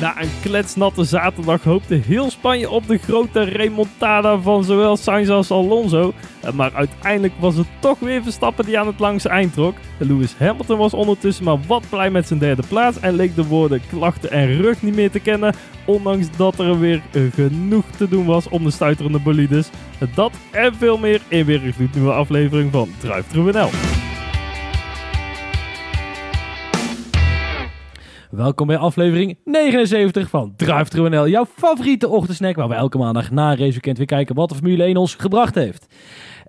Na een kletsnatte zaterdag hoopte heel Spanje op de grote remontada van zowel Sainz als Alonso. Eh, Maar uiteindelijk was het toch weer Verstappen die aan het langste eind trok. Lewis Hamilton was ondertussen maar wat blij met zijn derde plaats en leek de woorden klachten en rug niet meer te kennen. Ondanks dat er weer genoeg te doen was om de stuiterende bolides. Dat en veel meer in weer een gloednieuwe aflevering van Drive Thru Welkom bij aflevering 79 van Drive Thru NL, jouw favoriete ochtendsnack waar we elke maandag na een raceweekend weer kijken wat de Formule 1 ons gebracht heeft.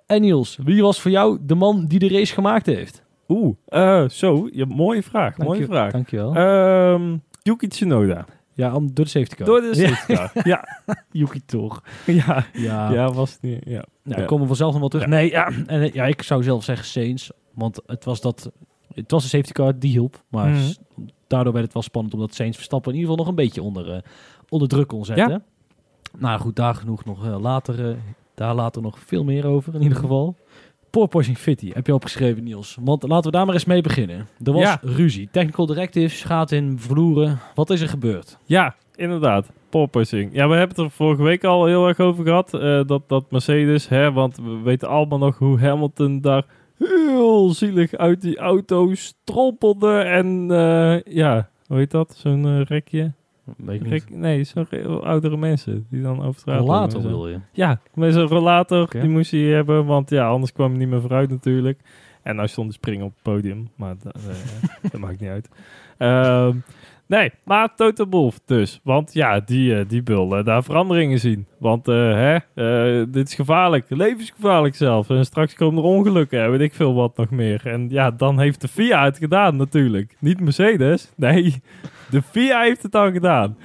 En Niels, wie was voor jou de man die de race gemaakt heeft? Oeh, eh, zo, ja, mooie vraag, Dank mooie je- vraag. Dankjewel. Ehm Yuki Tsunoda. ja, om, door de safety car. Door de Ja, safety car. Ja, Yuki toch. ja, Ja, ja, was het niet. Ja. nou, ja. komen we vanzelf nog wel terug. Ja. Nee, ja, en, eh, ja, ik zou zelf zeggen Sainz, want het was dat... Het was een safety car, die hielp. Maar Mhm. daardoor werd het wel spannend omdat Sainz Verstappen in ieder geval nog een beetje onder, eh, onder druk kon zetten. Nou goed, daar genoeg nog eh, later. eh, daar later nog veel meer over in ieder geval. Porpoising Fitty heb je opgeschreven, Niels. Want laten we daar maar eens mee beginnen. Er was Ja. ruzie. Technical directives, gaat in vloeren. Wat is er gebeurd? Ja, inderdaad. Porpoising. Ja, we hebben het er vorige week al heel erg over gehad. eh, dat, dat Mercedes, hè, want we weten allemaal nog hoe Hamilton daar heel zielig uit die auto strompelde. En eh, ja, hoe heet dat? Zo'n eh, rekje? Rek, nee, zo'n re- oudere mensen die dan over straat Later zo. wil je. Ja, met zo'n rollator, die moest hij hebben, want ja, anders kwam hij niet meer vooruit natuurlijk. En nou stond hij springen op het podium, maar dat, eh, dat maakt niet uit. Ehm, nee, maar Toto Wolff dus. Want ja, die, eh, die wil eh, daar veranderingen zien. Want eh, hè, dit is gevaarlijk, levensgevaarlijk zelf. En straks komen er ongelukken, en weet ik veel wat nog meer. En ja, dan heeft de FIA het gedaan natuurlijk. Niet Mercedes, nee, de FIA heeft het dan gedaan.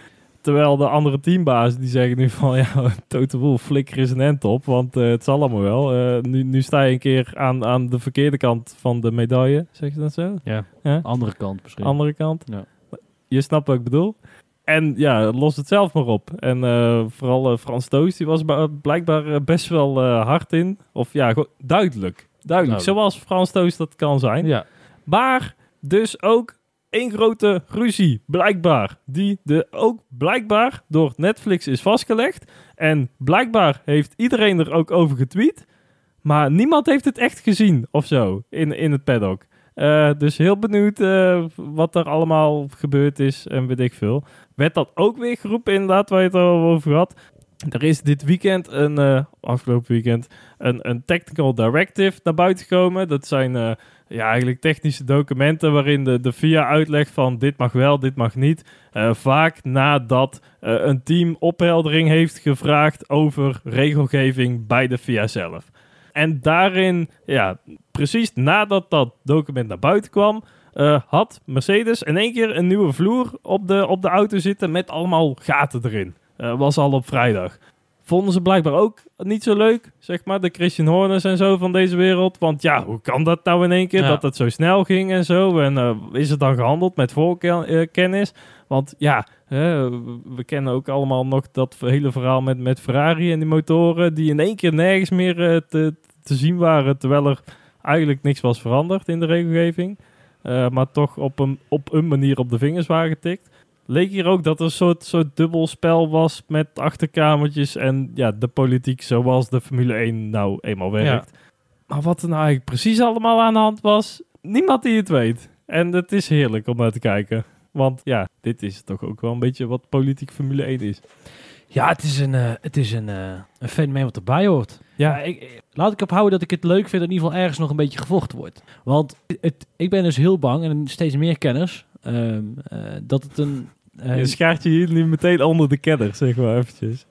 Terwijl de andere teambazen die zeggen nu van ja, Toto Wolff, flikker is een end op, want het zal allemaal wel. Nu, nu sta je een keer aan, aan de verkeerde kant van de medaille, zeg je dat zo? Ja. Ja? Andere kant misschien. Andere kant. Ja. Je snapt wat ik bedoel. En ja, los het zelf maar op. En eh, vooral eh, Frans Toos, die was ba- blijkbaar eh, best wel hard in. Of ja, duidelijk. Duidelijk, Nou. zoals Frans Toos dat kan zijn. ja. Maar dus ook één grote ruzie, blijkbaar. Die de ook blijkbaar door Netflix is vastgelegd. En blijkbaar heeft iedereen er ook over getweet. Maar niemand heeft het echt gezien of zo in, in het paddock. Eh, dus heel benieuwd eh, wat er allemaal gebeurd is en weet ik veel. Werd dat ook weer geroepen inderdaad, waar je het al over had. Er is dit weekend, een, eh, afgelopen weekend, een, een technical directive naar buiten gekomen. Dat zijn ja, eigenlijk technische documenten waarin de, de FIA uitlegt van dit mag wel, dit mag niet. Vaak nadat eh, een team opheldering heeft gevraagd over regelgeving bij de FIA zelf. En daarin, ja, precies nadat dat document naar buiten kwam, eh, had Mercedes in één keer een nieuwe vloer op de, op de auto zitten met allemaal gaten erin. Eh, was al op vrijdag. Vonden ze blijkbaar ook niet zo leuk, zeg maar, de Christian Horners en zo van deze wereld. Want ja, hoe kan dat nou in één keer, Ja. dat het zo snel ging en zo? En eh, is het dan gehandeld met voorkennis? Want ja, we kennen ook allemaal nog dat hele verhaal met, met Ferrari en die motoren... die in één keer nergens meer te, te zien waren... terwijl er eigenlijk niks was veranderd in de regelgeving. Eh, maar toch op een, op een manier op de vingers waren getikt. Leek hier ook dat er een soort, soort dubbelspel was met achterkamertjes en ja, de politiek zoals de Formule 1 nou eenmaal werkt. Maar wat er nou eigenlijk precies allemaal aan de hand was, niemand die het weet. En het is heerlijk om naar te kijken. Want ja, dit is toch ook wel een beetje wat politiek Formule 1 is. Ja, het is een, eh, het is een, eh, een fenomeen wat erbij hoort. Ja, ik, ik- laat ik ophouden dat ik het leuk vind dat in ieder geval ergens nog een beetje gevochten wordt. Want het, ik ben dus heel bang, en steeds meer kenners, ehm, eh, dat het een... eh, je schaart je hier nu meteen onder de kenner, zeg maar eventjes.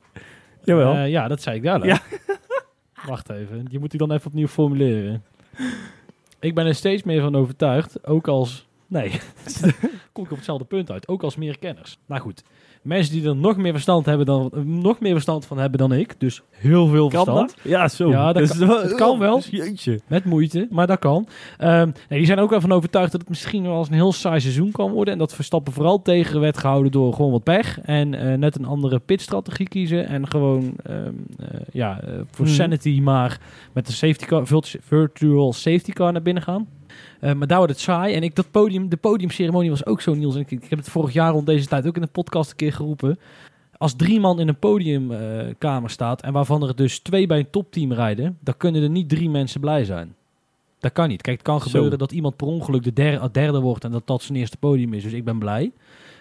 Jawel. eh, ja, dat zei ik daar. Ja. Wacht even, die moet ik dan even opnieuw formuleren. ik ben er steeds meer van overtuigd, ook als... Nee, kom ik op hetzelfde punt uit. Ook als meer kenners. Nou goed, mensen die er nog meer verstand, hebben dan, nog meer verstand van hebben dan ik. Dus heel veel kan verstand. dat? Ja, zo. Ja, dat is kan- kan wel. Jeetje. Met moeite, maar dat kan. Ehm, nee, die zijn ook wel van overtuigd dat het misschien wel eens een heel saai seizoen kan worden. En dat Verstappen vooral tegen werd gehouden door gewoon wat pech. En eh, net een andere pitstrategie kiezen. En gewoon ehm, eh, ja, eh, voor Hmm. sanity maar met een safety car, virtual safety car naar binnen gaan. Eh, maar daar wordt het saai. En ik, dat podium, de podiumceremonie was ook zo, Niels. En ik, ik heb het vorig jaar rond deze tijd ook in de podcast een keer geroepen. Als drie man in een podiumkamer staat en waarvan er dus twee bij een topteam rijden, dan kunnen er niet drie mensen blij zijn. Dat kan niet. Kijk, het kan Zo. gebeuren dat iemand per ongeluk de derde, derde wordt en dat dat zijn eerste podium is. Dus ik ben blij.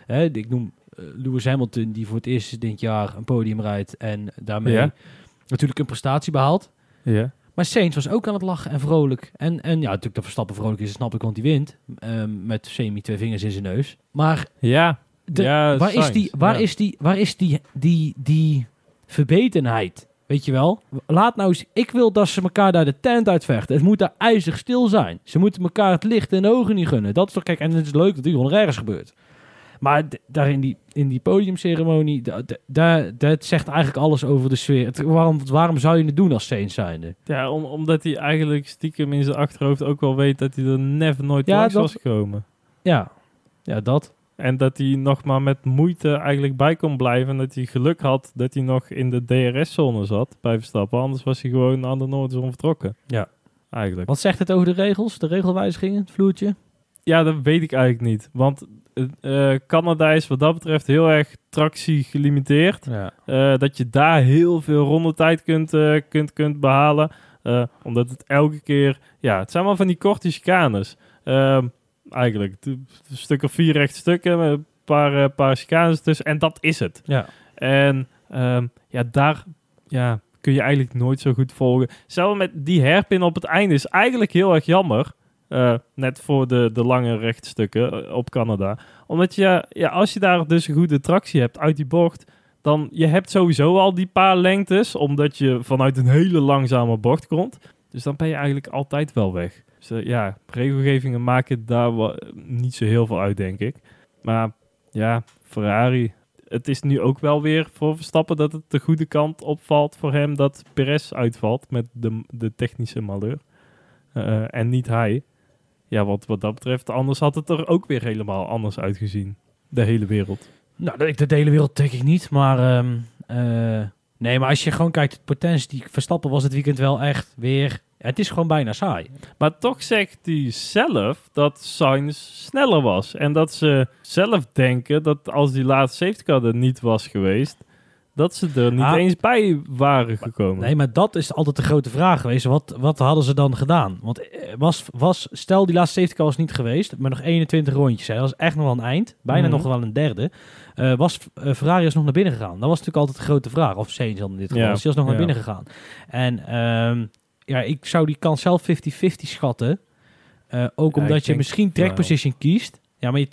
Hè, ik noem eh, Lewis Hamilton, die voor het eerst dit jaar een podium rijdt en daarmee Ja. natuurlijk een prestatie behaalt. Ja. Maar Sainz was ook aan het lachen en vrolijk. En, en ja, natuurlijk dat Verstappen vrolijk is, snap ik, want hij wint. ehm, met semi twee vingers in zijn neus. Maar Ja. de, Ja, waar, is die, waar, ja. is die, waar is die, die, die verbetenheid? Weet je wel? Laat nou eens... Ik wil dat ze elkaar daar de tent uitvechten. Het moet daar ijzig stil zijn. Ze moeten elkaar het licht in de ogen niet gunnen. Dat is toch... Kijk, en het is leuk dat die gewoon ergens gebeurt. Maar daar in die, in die podiumceremonie... da- da- Daar, dat zegt eigenlijk alles over de sfeer. Het- waarom, waarom zou je het doen als Sainz zijnde? Ja, om, omdat hij eigenlijk stiekem in zijn achterhoofd ook wel weet dat hij er never nooit Ja, langs dat- was gekomen. Ja, ja dat. En dat hij nog maar met moeite eigenlijk bij kon blijven. En dat hij geluk had dat hij nog in de DRS-zone zat bij Verstappen. Anders was hij gewoon aan de Noordzon vertrokken. Ja. Eigenlijk. Wat zegt het over de regels? De regelwijzigingen? Het vloertje? Ja, dat weet ik eigenlijk niet. Want eh, eh, Canada is wat dat betreft heel erg tractie gelimiteerd. Ja. Eh, dat je daar heel veel rondetijd kunt, kunt, kunt behalen. Eh, omdat het elke keer... Ja, het zijn wel van die korte chicanes. Ehm, eigenlijk. Een stuk of vier recht stukken. Een paar, paar chicanes tussen. En dat is het. Ja. En ehm, ja, daar ja, kun je eigenlijk nooit zo goed volgen. Zelfs met die herpin op het einde is eigenlijk heel erg jammer. Eh, net voor de, de lange rechtstukken eh, op Canada. Omdat je, ja, als je daar dus een goede tractie hebt uit die bocht, dan je hebt sowieso al die paar lengtes, omdat je vanuit een hele langzame bocht komt. Dus dan ben je eigenlijk altijd wel weg. Dus eh, ja, regelgevingen maken daar niet zo heel veel uit, denk ik. Maar ja, Ferrari. Het is nu ook wel weer voor Verstappen dat het de goede kant opvalt voor hem dat Perez uitvalt met de, de technische malheur. En niet hij. Ja, wat, wat dat betreft, anders had het er ook weer helemaal anders uitgezien. De hele wereld. Nou, de, de hele wereld denk ik niet, maar... ehm, eh, nee, maar als je gewoon kijkt, het potentie die Verstappen was het weekend wel echt weer... Het is gewoon bijna saai. Maar toch zegt hij zelf dat Sainz sneller was. En dat ze zelf denken dat als die laatste safety car er niet was geweest, dat ze er niet Ah. eens bij waren gekomen. Nee, maar dat is altijd de grote vraag geweest. Wat, wat hadden ze dan gedaan? Want eh, was, was, stel die laatste safety car was niet geweest, maar nog 21 rondjes. Hè, dat was echt nog wel een eind. Bijna Mhm. nog wel een derde. Eh, was eh, Ferrari is nog naar binnen gegaan? Dat was natuurlijk altijd de grote vraag. Of Sainz dan in dit geval. Ja, Is alsnog naar ja. binnen gegaan? En ehm, ja, ik zou die kans zelf 50-50 schatten. Ook Ja, omdat je denk misschien track wel. position kiest. Ja, maar je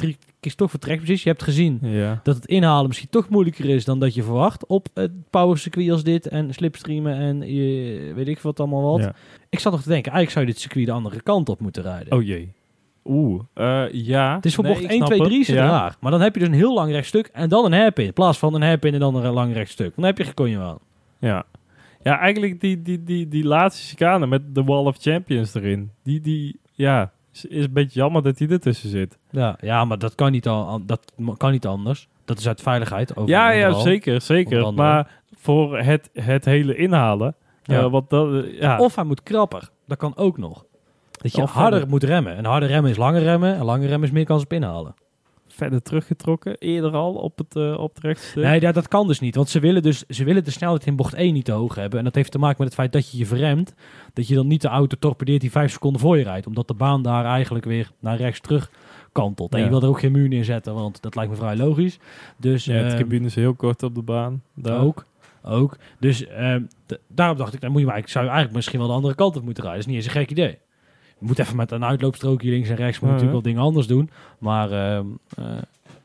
kiest toch voor position. Je hebt gezien Ja. dat het inhalen misschien toch moeilijker is dan dat je verwacht op het power circuit als dit en slipstreamen en eh, weet ik wat allemaal wat. Ja. Ik zat nog te denken, eigenlijk zou je dit circuit de andere kant op moeten rijden. Oh jee. Oeh, eh, ja. het is voor Nee, bocht ik 1, snap 2, het. 3 is het Ja. raar. Maar dan heb je dus een heel lang rechtstuk en dan een hairpin. In plaats van een hairpin en dan een lang rechtstuk. Dan heb je kon je wel. Ja. Ja, eigenlijk die, die, die, die laatste chicane met de Wall of Champions erin. Die, die ja, is, een beetje jammer dat die ertussen zit. Ja, ja maar dat kan niet, al, dat kan niet anders. Dat is uit veiligheid. Over ja, ja, zeker, zeker. Maar voor het, het hele inhalen. Ja. Ja. wat dat, eh, ja. Of hij moet krapper. Dat kan ook nog. Dat je Of harder moet remmen. En harder remmen is langer remmen. En langer remmen is meer kans op inhalen. Verder teruggetrokken. Eerder al op het, eh op het rechtstuk. Nee, ja, dat kan dus niet. Want ze willen dus ze willen de snelheid in bocht 1 niet te hoog hebben. En dat heeft te maken met het feit dat je je verremt. Dat je dan niet de auto torpedeert die 5 seconden voor je rijdt. Omdat de baan daar eigenlijk weer naar rechts terug kantelt. En Ja. je wil er ook geen muur neerzetten, want dat lijkt me vrij logisch. Dus ja, het ehm, tribune is heel kort op de baan. Daar. ook. Ook. Dus ehm, d- daarom dacht ik, dan moet je maar, ik zou eigenlijk misschien wel de andere kant op moeten rijden. Dat is niet eens een gek idee. Moet even met een uitloopstrookje links en rechts, moet natuurlijk wel dingen anders doen. Maar, ehm, eh,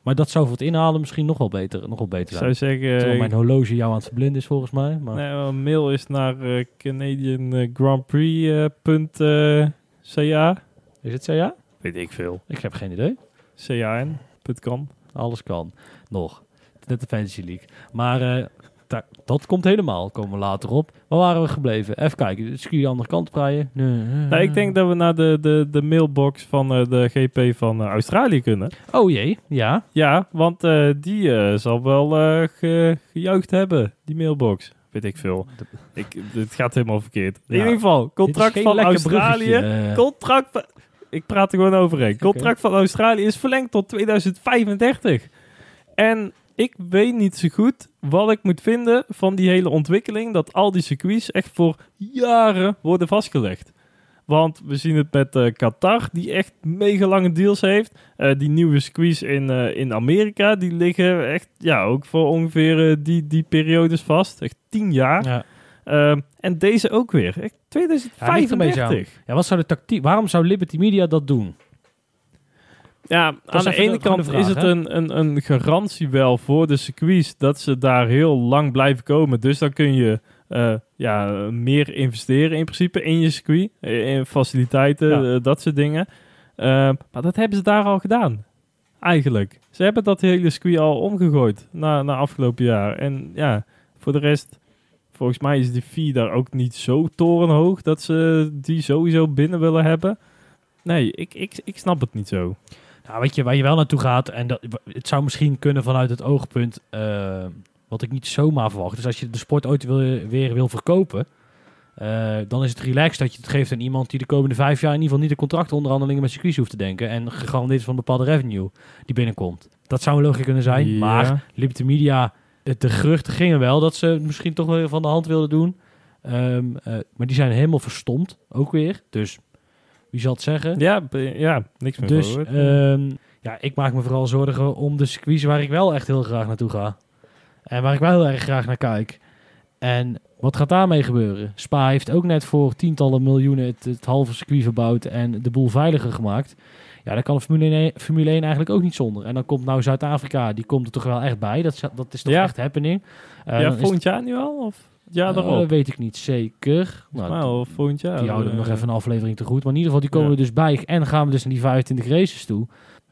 maar dat zou voor het inhalen misschien nog wel beter, nog wel beter zijn. zou zeggen, Terwijl eh, mijn horloge jou aan het verblinden is volgens mij. Maar... nee, een mail is naar eh, Canadian Grand Prix punt, CA. Is het ja? Weet ik veel. Ik heb geen idee. CAN.com. Alles kan. Nog. Net de Fantasy League. Maar daar- dat komt helemaal. Komen we later op. Waar waren we gebleven? Even kijken. Het circuit de andere kant op rijden. Nee. Nou, ik denk dat we naar de, de, de mailbox van eh, de GP van eh, Australië kunnen. Oh jee, ja. Ja, want eh, die eh, zal wel eh, ge, gejuicht hebben, die mailbox. Weet ik veel. Ik, het gaat helemaal verkeerd. In Ja. ieder geval, contract van Australië. bruggetje. Contract van... ik praat er gewoon overheen. Contract van Australië is verlengd tot 2035. En ik weet niet zo goed wat ik moet vinden van die hele ontwikkeling. Dat al die circuits echt voor jaren worden vastgelegd. Want we zien het met eh, Qatar, die echt mega lange deals heeft. Eh, die nieuwe circuits in, eh, in Amerika, die liggen echt ja, ook voor ongeveer die, die periodes vast. Echt tien jaar. Ja. Ehm, en deze ook weer. Echt Ja, ligt een beetje 2035. Ja, wat zou de tactiek... Waarom zou Liberty Media dat doen? Ja, aan de ene kant vraag, is het een, een, een garantie wel voor de circuits dat ze daar heel lang blijven komen. Dus dan kun je eh, ja, meer investeren in principe in je circuit, eh, in faciliteiten, Ja. eh, dat soort dingen. Maar dat hebben ze daar al gedaan, eigenlijk. Ze hebben dat hele circuit al omgegooid na, na afgelopen jaar. En ja, voor de rest, volgens mij is die fee daar ook niet zo torenhoog dat ze die sowieso binnen willen hebben. Nee, ik, ik, ik snap het niet zo. Nou, weet je, waar je wel naartoe gaat, en dat, het zou misschien kunnen vanuit het oogpunt, eh, wat ik niet zomaar verwacht. Dus als je de sport ooit wil, weer wil verkopen, eh, dan is het relaxed dat je het geeft aan iemand die de komende vijf jaar in ieder geval niet de contractonderhandelingen met circuits hoeft te denken. En gegarandeerd is van een bepaalde revenue die binnenkomt. Dat zou een logica kunnen zijn, Ja. maar Liberty Media, de geruchten gingen wel dat ze het misschien toch wel van de hand wilden doen. Ehm, eh, maar die zijn helemaal verstomd, ook weer. Dus wie zal het zeggen? Ja, ja niks meer Dus ehm, ja, ik maak me vooral zorgen om de circuits waar ik wel echt heel graag naartoe ga. En waar ik wel heel erg graag naar kijk. En wat gaat daarmee gebeuren? Spa heeft ook net voor tientallen miljoenen het, het halve circuit verbouwd en de boel veiliger gemaakt. Ja, daar kan Formule 1, Formule 1 eigenlijk ook niet zonder. En dan komt nou Zuid-Afrika, die komt er toch wel echt bij. Dat, is- dat is toch Ja. echt happening. Eh, ja, volgend jaar nu al? Of ja, het- daarop? eh, weet ik niet zeker. Nou, al volgend jaar. die houden Eh, nog even een aflevering te goed. Maar in ieder geval, die komen Ja. er dus bij. En gaan we dus naar die 25 races toe.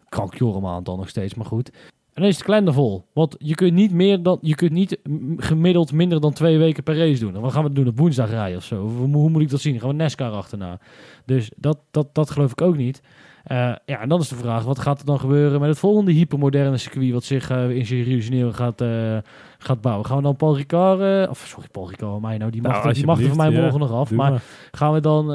Krankjorum aantal nog steeds, maar goed. En dan is de kalender vol. Want je kunt niet meer dan, je kunt niet gemiddeld minder dan twee weken per race doen. En wat gaan we doen? Op woensdag rijden of zo? Hoe, hoe moet ik dat zien? Gaan we NASCAR achterna? Dus dat, dat, dat geloof ik ook niet. Eh, ja, en dan is de vraag, wat gaat er dan gebeuren met het volgende hypermoderne circuit wat zich eh, in Rio de Janeiro gaat, eh, gaat bouwen? Gaan we dan Paul Ricard, of sorry, Paul Ricard, mij nou, die mag, Nou, er- die mag er van mij morgen nog af. Maar maar. Gaan we dan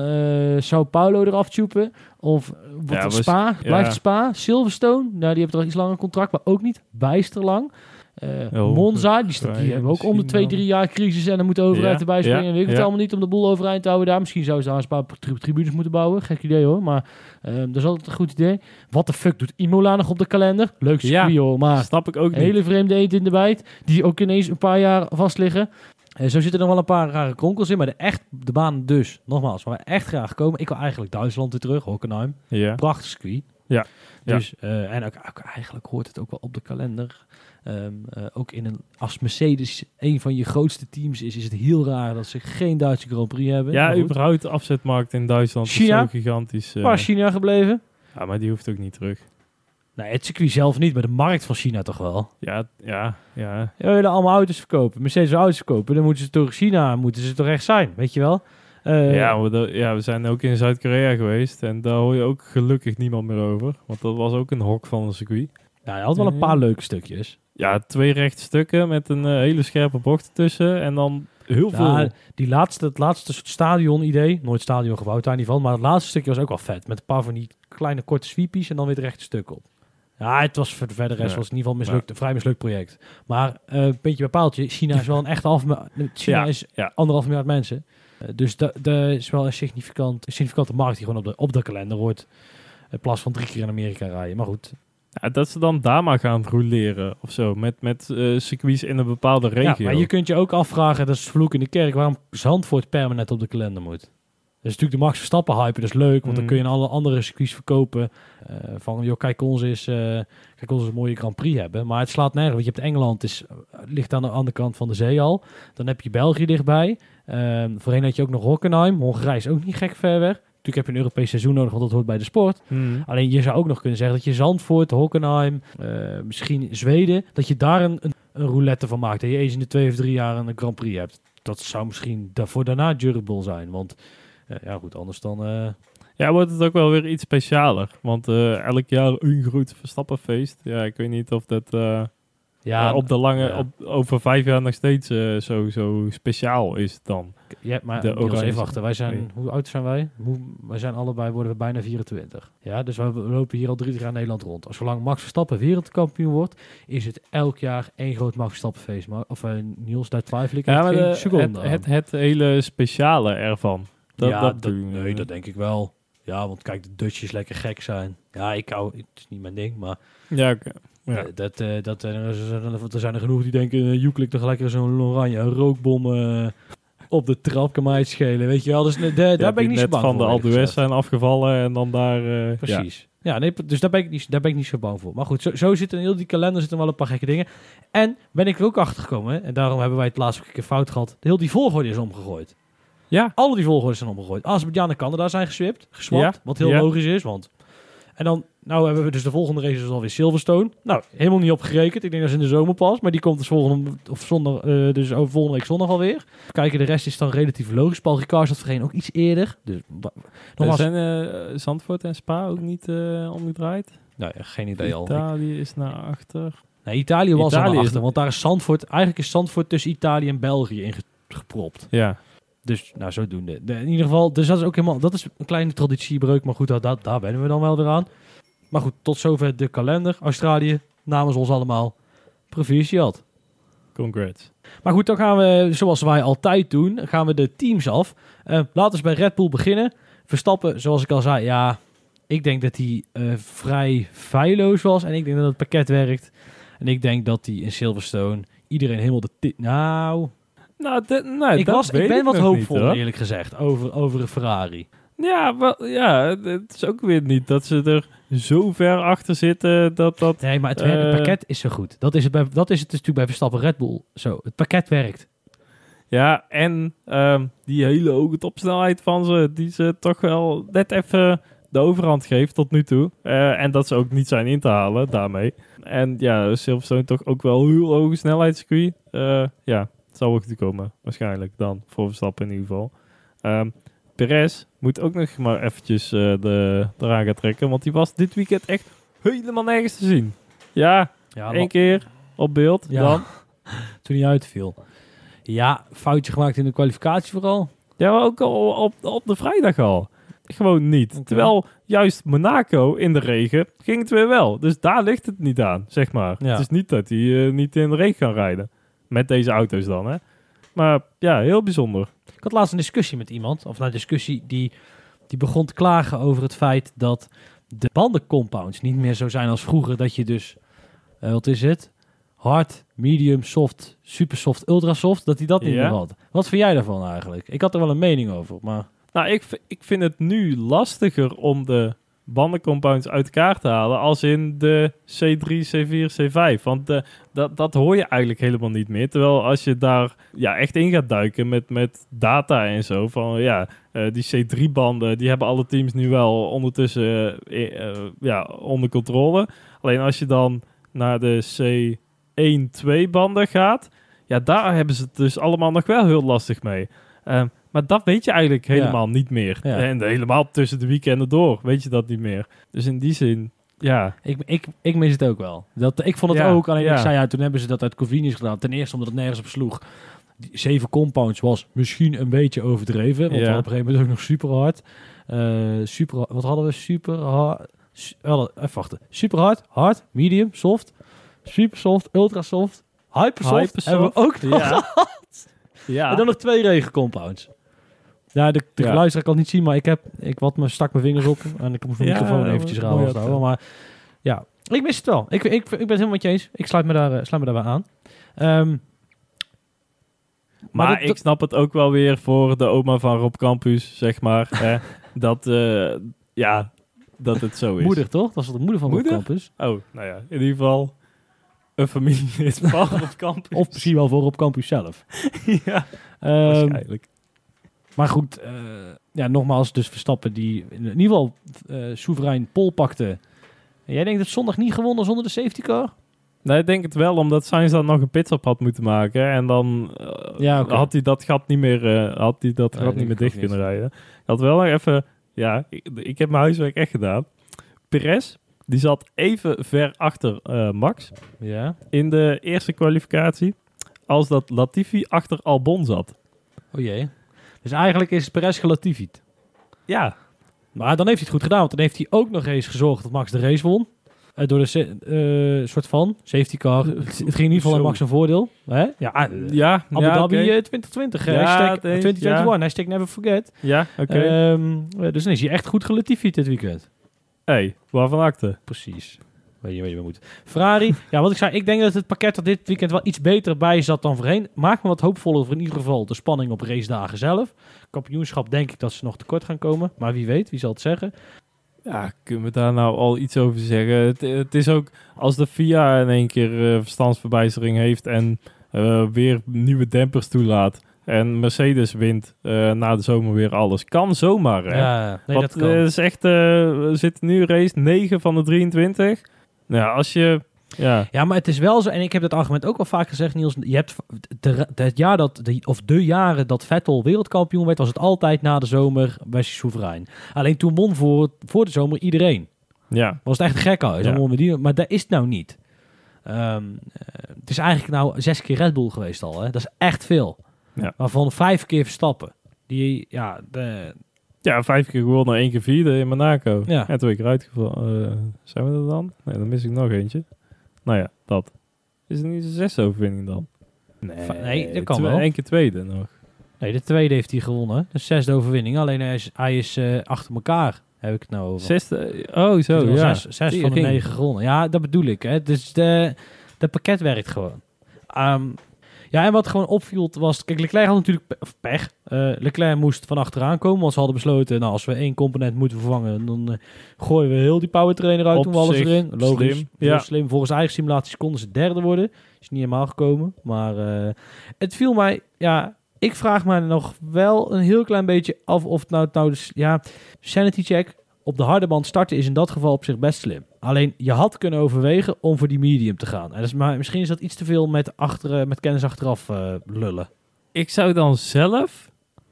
Sao Paulo eraf tjoepen? Of Ja, was- Spa? ja. Blijft Spa? Silverstone? Nou, die hebben toch iets langer contract, maar ook niet bijster lang. Eh, Ja, Monza, die, sta- die ja, hebben ook om de twee, drie jaar crisis en dan moet de overheid Ja, erbij springen. ja, weet ik het allemaal niet om de boel overeind te houden daar. Misschien zouden ze daar een paar tri- tribunes moeten bouwen. Gek idee hoor, maar eh, dat is altijd een goed idee. Wat de fuck doet Imola nog op de kalender? Leuk Ja. circuit hoor, maar Snap ik ook niet. hele vreemde eend in de bijt. Die ook ineens een paar jaar vast liggen. Eh, zo zitten er wel een paar rare kronkels in. Maar de, echt, de baan dus, nogmaals, waar we echt graag komen. Ik wil eigenlijk Duitsland weer terug, Hockenheim. Ja. Prachtig circuit. Ja. Dus, eh, en ook, ook eigenlijk hoort het ook wel op de kalender. Ehm, eh, ook in een, als Mercedes een van je grootste teams is, is het heel raar dat ze geen Duitse Grand Prix hebben. Ja, überhaupt de afzetmarkt in Duitsland China? is zo gigantisch. Waar is China gebleven? ja, maar die hoeft ook niet terug. Nee, het circuit zelf niet, maar de markt van China toch wel. Ja, ja, ja. Ja, we willen allemaal auto's verkopen. Mercedes auto's verkopen. Dan moeten ze door China, moeten ze toch echt zijn, weet je wel? Eh, ja, dat- ja, we zijn ook in Zuid-Korea geweest en daar hoor je ook gelukkig niemand meer over. Want dat was ook een hok van een circuit. nou, hij had wel een paar leuke stukjes. Ja, twee rechte stukken met een eh, hele scherpe bocht ertussen en dan heel veel... Ja, die laatste, het laatste soort stadion-idee, nooit stadion gebouwd daar niet van, maar het laatste stukje was ook wel vet. Met een paar van die kleine korte sweepies en dan weer het rechte stuk op. Ja, het was voor de verder rest Ja. was in ieder geval mislukt, een vrij mislukt project. Maar eh puntje bij paaltje, China is wel een echte half China Ja, is ja. anderhalf miljard mensen. Eh, dus dat is wel een significant, een significante markt die gewoon op de, op de kalender wordt. In plaats van drie keer in Amerika rijden. Maar goed, Ja, dat ze dan daar maar gaan roleren of zo. Met, met eh, circuits in een bepaalde regio. Ja, maar je kunt je ook afvragen, dat is vloek in de kerk, waarom Zandvoort permanent op de kalender moet. Dat is natuurlijk de Max Verstappen hype, dat is leuk, want dan Mm. kun je in alle andere circuits verkopen. eh, van, joh, kijk ons eens, eh, kijk ons een mooie Grand Prix hebben. Maar het slaat nergens, want je hebt Engeland, is, ligt aan de andere kant van de zee al. Dan heb je België dichtbij. Ehm, voorheen had je ook nog Hockenheim. Hongarije is ook niet gek ver weg. Natuurlijk heb je een Europees seizoen nodig, want dat hoort bij de sport. Hmm. Alleen je zou ook nog kunnen zeggen dat je Zandvoort, Hockenheim, eh, misschien Zweden, dat je daar een, een, een roulette van maakt. Dat je eens in de twee of drie jaar een Grand Prix hebt. Dat zou misschien daarvoor daarna durable zijn. Want eh, ja goed, anders dan... eh, Ja, wordt het ook wel weer iets specialer. Want elk jaar een groot Verstappenfeest. Ja, ik weet niet of dat... Ja, op de lange, ja. op, over vijf jaar nog steeds eh, zo, zo speciaal is dan. Ja, maar De Niels, even wachten. Wij zijn, Nee. hoe oud zijn wij? Hoe, wij zijn allebei, worden we bijna 24. Ja, dus we, lopen hier al drie jaar Nederland rond. Als zolang Max Verstappen wereldkampioen wordt, is het elk jaar één groot Max Verstappen feest. Maar, of eh, Niels, daar twijfel ik Ja, maar geen de- seconde het, aan. het, het hele speciale ervan. Dat, ja, dat dat, nee, dat denk ik wel. Ja, want kijk, de Dutchjes lekker gek zijn. Ja, ik hou, het is niet mijn ding, maar Ja, oké. Ja. eh, dat, eh, dat, eh, er, zijn, er zijn er genoeg die denken, Joeklik toch lekker zo'n oranje rookbom op de trap kan mij schelen, weet je wel. Dus eh, daar ben ik niet zo bang van voor. de eerlijk Alpe zijn afgevallen en dan daar... eh. Precies. Ja, nee, dus daar ben, ik niet, daar ben ik niet zo bang voor. Maar goed, zo, zo zit in heel die kalender zitten wel een paar gekke dingen. En ben ik er ook achter gekomen, en daarom hebben wij het laatst ook een keer fout gehad. Heel die volgorde is omgegooid. Ja, Alle die volgordes zijn omgegooid. Azerbeidzjan en Canada zijn geswipt, geswapt, Ja, wat heel ja. logisch is, want... En dan, nou hebben we dus de volgende race is alweer Silverstone. Nou, helemaal niet op gerekend. Ik denk dat is in de zomer pas, maar die komt dus volgende, of zondag, eh, dus over volgende week zondag alweer. Kijken, de rest is dan relatief logisch. Paul Ricard zat vergeen ook iets eerder. Dus, nogmaals, zijn eh, Zandvoort en Spa ook niet eh, omgedraaid. nou ja, geen idee al. Italië is naar achter. Nee, Italië was Italië er is- achter, want daar is Zandvoort, eigenlijk is Zandvoort tussen Italië en België ingepropt. Ja, Dus, nou, zodoende. De, in ieder geval, dus dat is ook helemaal, dat is een kleine traditiebreuk, maar goed, dat, dat, daar wennen we dan wel weer aan. Maar goed, tot zover de kalender. Australië, namens ons allemaal, proficiat. congrats. Maar goed, dan gaan we, zoals wij altijd doen, gaan we de teams af. Eh, laten we bij Red Bull beginnen. Verstappen, zoals ik al zei, ja, ik denk dat hij eh, vrij feilloos was. En ik denk dat het pakket werkt. En ik denk dat hij in Silverstone iedereen helemaal de... ti- Nou, Nou, de, nou ik, was, ik ben wat hoopvol, niet, eerlijk gezegd, over, over een Ferrari. Ja, wel, ja, het is ook weer niet dat ze er zo ver achter zitten dat dat... Nee, maar het, Eh. pakket is zo goed. Dat is het, bij, dat is het dus natuurlijk bij Verstappen Red Bull. Zo, het pakket werkt. Ja, en ehm, die hele hoge topsnelheid van ze, die ze toch wel net even de overhand geeft tot nu toe. Eh, en dat ze ook niet zijn in te halen daarmee. En ja, Silverstone toch ook wel heel hoge snelheidscircuit. Eh ja, zal wel goed komen, waarschijnlijk dan, voor Verstappen in ieder geval. Ehm Perez moet ook nog maar eventjes eh, de, eraan gaan trekken, want die was dit weekend echt helemaal nergens te zien. Ja, Ja, één keer op beeld, Ja. dan. toen hij uitviel. Ja, foutje gemaakt in de kwalificatie vooral. Ja, maar ook al op, op de vrijdag al. Gewoon niet. Terwijl juist Monaco in de regen ging het weer wel. Dus daar ligt het niet aan, zeg maar. Ja. Het is niet dat hij eh, niet in de regen kan rijden. Met deze auto's dan, hè. Maar ja, heel bijzonder. Ik had laatst een discussie met iemand, of nou, een discussie die, die begon te klagen over het feit dat de bandencompounds niet meer zo zijn als vroeger. Dat je dus, eh, wat is het? Hard, medium, soft, super soft, ultra soft. Dat hij dat niet Ja. meer had. Wat vind jij daarvan eigenlijk? Ik had er wel een mening over, maar... Nou, ik, ik vind het nu lastiger om de bandencompounds uit elkaar te halen als in de C3, C4, C5. Want eh, dat, dat hoor je eigenlijk helemaal niet meer. Terwijl als je daar ja, echt in gaat duiken met, met data en zo, van ja, eh, die C3-banden, die hebben alle teams nu wel ondertussen eh, ja, onder controle. Alleen als je dan naar de C1, 2 banden gaat, ja, daar hebben ze het dus allemaal nog wel heel lastig mee. Maar dat weet je eigenlijk helemaal niet meer. Ja. En helemaal tussen de weekenden door weet je dat niet meer. Dus in die zin, ja. Ik, ik, ik mis het ook wel. Dat, ik vond het Ja, ook, alleen ik zei ja, toen hebben ze dat uit Covinius gedaan. Ten eerste omdat het nergens op sloeg. Die zeven compounds was misschien een beetje overdreven. Want we op een gegeven moment ook nog super hard. Eh, super, wat hadden we? Super hard. su- Even wachten. Super hard, hard, medium, soft, super soft, ultra soft, hypersoft. Hypersoft. Hebben we ook nog Ja. ja. En dan nog twee regencompounds. Ja, de, de Ja. luisteraar kan het niet zien, maar ik, heb, ik wat me, stak mijn vingers op en ik moest mijn Ja, microfoon eventjes raar uit, Maar ja, ik mis het wel. Ik, ik, ik ben het helemaal met je eens. Ik sluit me, daar, eh, sluit me daarbij aan. Ehm, Maar, ik snap het ook wel weer voor de oma van Rob Campus, zeg maar. hè, dat, eh, ja, dat het zo is. moeder, toch? Dat was de moeder van Rob? Campus. Oh, nou ja, in ieder geval een familie is van Rob Campus. Of misschien wel voor Rob Campus zelf. ja, Ehm, waarschijnlijk. Maar goed, eh, ja, nogmaals, dus Verstappen die in ieder geval eh, soeverein pol pakte. En jij denkt dat zondag niet gewonnen zonder de safety car? Nee, ik denk het wel, omdat Sainz dan nog een pitstop had moeten maken. En dan eh, Ja, had hij dat gat niet meer, had hij dat Nee, gat denk niet meer dicht kunnen rijden. Ik had wel nog even, ja, ik, ik heb mijn huiswerk echt gedaan. Perez die zat even ver achter Max Ja. in de eerste kwalificatie als dat Latifi achter Albon zat. Oh jee. Dus eigenlijk is Perez gelatified. Ja, Maar dan heeft hij het goed gedaan, want dan heeft hij ook nog eens gezorgd dat Max de race won. Eh, door de se- eh, soort van safety car. Het, het ging in ieder geval in Max een voordeel. Hè? Ja, eh, ja, Abu ja, Dhabi eh, 2020. eh, Ja, hashtag het is- 2021. Hashtag never forget. Ja, oké. Ehm, eh, dus dan is hij echt goed gelatified dit weekend. hey, waarvan acte? Precies. Weet je, weet je, we moeten. Ferrari, ja, wat ik zei, ik denk dat het pakket er dit weekend wel iets beter bij zat dan voorheen. Maak me wat hoopvoller voor in ieder geval de spanning op racedagen zelf. Kampioenschap denk ik dat ze nog tekort gaan komen. Maar wie weet, wie zal het zeggen? Ja, kunnen we daar nou al iets over zeggen? Het, het is ook als de FIA in één keer verstandsverbijstering heeft en eh, weer nieuwe dempers toelaat. En Mercedes wint eh, na de zomer weer alles. Kan zomaar, hè? Ja, nee, Want dat kan. is echt, we zitten nu race 9 van de 23. Nou, ja, als je, ja, Ja, maar het is wel zo, en ik heb dat argument ook wel vaak gezegd, Niels. Je hebt de, het jaar dat, de, of de jaren dat Vettel wereldkampioen werd, was het altijd na de zomer bij soeverein. Alleen toen won voor, voor de zomer iedereen. ja, Was het echt gek huis. Ja. Maar dat is het nou niet. Ehm, eh, het is eigenlijk nou zes keer Red Bull geweest al. Hè? Dat is echt veel. Ja. Waarvan vijf keer Verstappen. Die, ja, de, ja, vijf keer gewonnen, één keer vierde in Monaco. Ja. En twee keer uitgevallen. Eh, zijn we er dan? Nee, dan mis ik nog eentje. Nou ja, dat. Is het niet de zesde overwinning dan? Nee, nee, dat kan wel. Eén keer tweede nog. nee, de tweede heeft hij gewonnen. De zesde overwinning. Alleen hij is, hij is eh, achter elkaar. Heb ik het nou over. Zesde, oh zo, ja. Zes, zes van de negen gewonnen. Ja, dat bedoel ik. Hè. Dus de, de pakket werkt gewoon. Ehm, ja, en wat gewoon opviel was... Kijk, Leclerc had natuurlijk pe- pech. Eh, Leclerc moest van achteraan komen. Want ze hadden besloten... Nou, als we één component moeten vervangen... dan eh, gooien we heel die powertrainer uit. Op Doen we alles erin. Logisch. slim, ja. slim. Volgens eigen simulaties konden ze derde worden. Is niet helemaal gekomen. Maar eh, het viel mij... Ja, ik vraag me nog wel een heel klein beetje af... of het nou, nou dus... Ja, sanity check op de harde band starten is in dat geval op zich best slim. Alleen je had kunnen overwegen om voor die medium te gaan. En maar misschien is dat iets te veel met, met kennis achteraf eh, lullen. Ik zou dan zelf,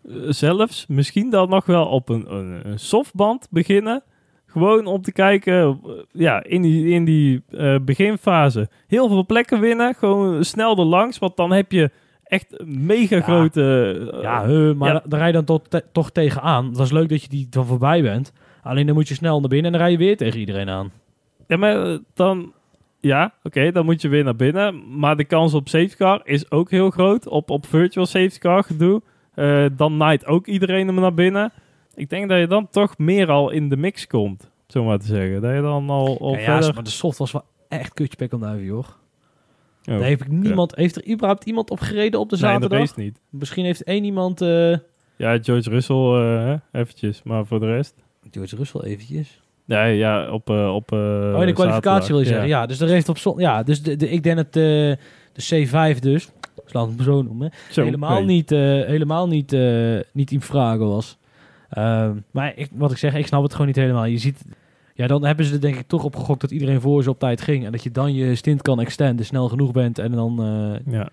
eh, zelfs misschien dan nog wel op een, een, een softband beginnen. Gewoon om te kijken, eh, ja, in die, in die beginfase heel veel plekken winnen. Gewoon snel er langs, want dan heb je echt mega Ja. grote... ja, maar ja. da- daar rij je dan tot, te- toch tegenaan. Dat is leuk dat je die dan voorbij bent. Alleen dan moet je snel naar binnen en dan rij je weer tegen iedereen aan. Ja, maar eh, dan... Ja, oké, dan moet je weer naar binnen. Maar de kans op safety car is ook heel groot. Op, op virtual safety car gedoe. Eh, dan naait ook iedereen hem naar binnen. Ik denk dat je dan toch meer al in de mix komt. Zo maar te zeggen. Dat je dan al, al Ja, ja, verder... maar de soft was wel echt kutje pek om duiven, joh. Oh, Daar heeft, ik niemand, heeft er überhaupt iemand op gereden op de nee, de zaterdag? race niet. Misschien heeft één iemand... eh Ja, George Russell eh, hè, eventjes. Maar voor de rest... George Russell eventjes. Ja, ja op... eh, op eh, Oh, in de kwalificatie wil je zeggen. Ja, dus er heeft op zon. Ja, dus de, de, ik denk dat de, de C5 dus, ik zal het zo noemen, Zo, helemaal nee. niet, eh, helemaal niet, eh, niet in vragen was. Ehm, maar ik, wat ik zeg, ik snap het gewoon niet helemaal. Je ziet, ja, dan hebben ze er denk ik toch op gegokt dat iedereen voor ze op tijd ging en dat je dan je stint kan extenden, snel genoeg bent en dan, eh, Ja.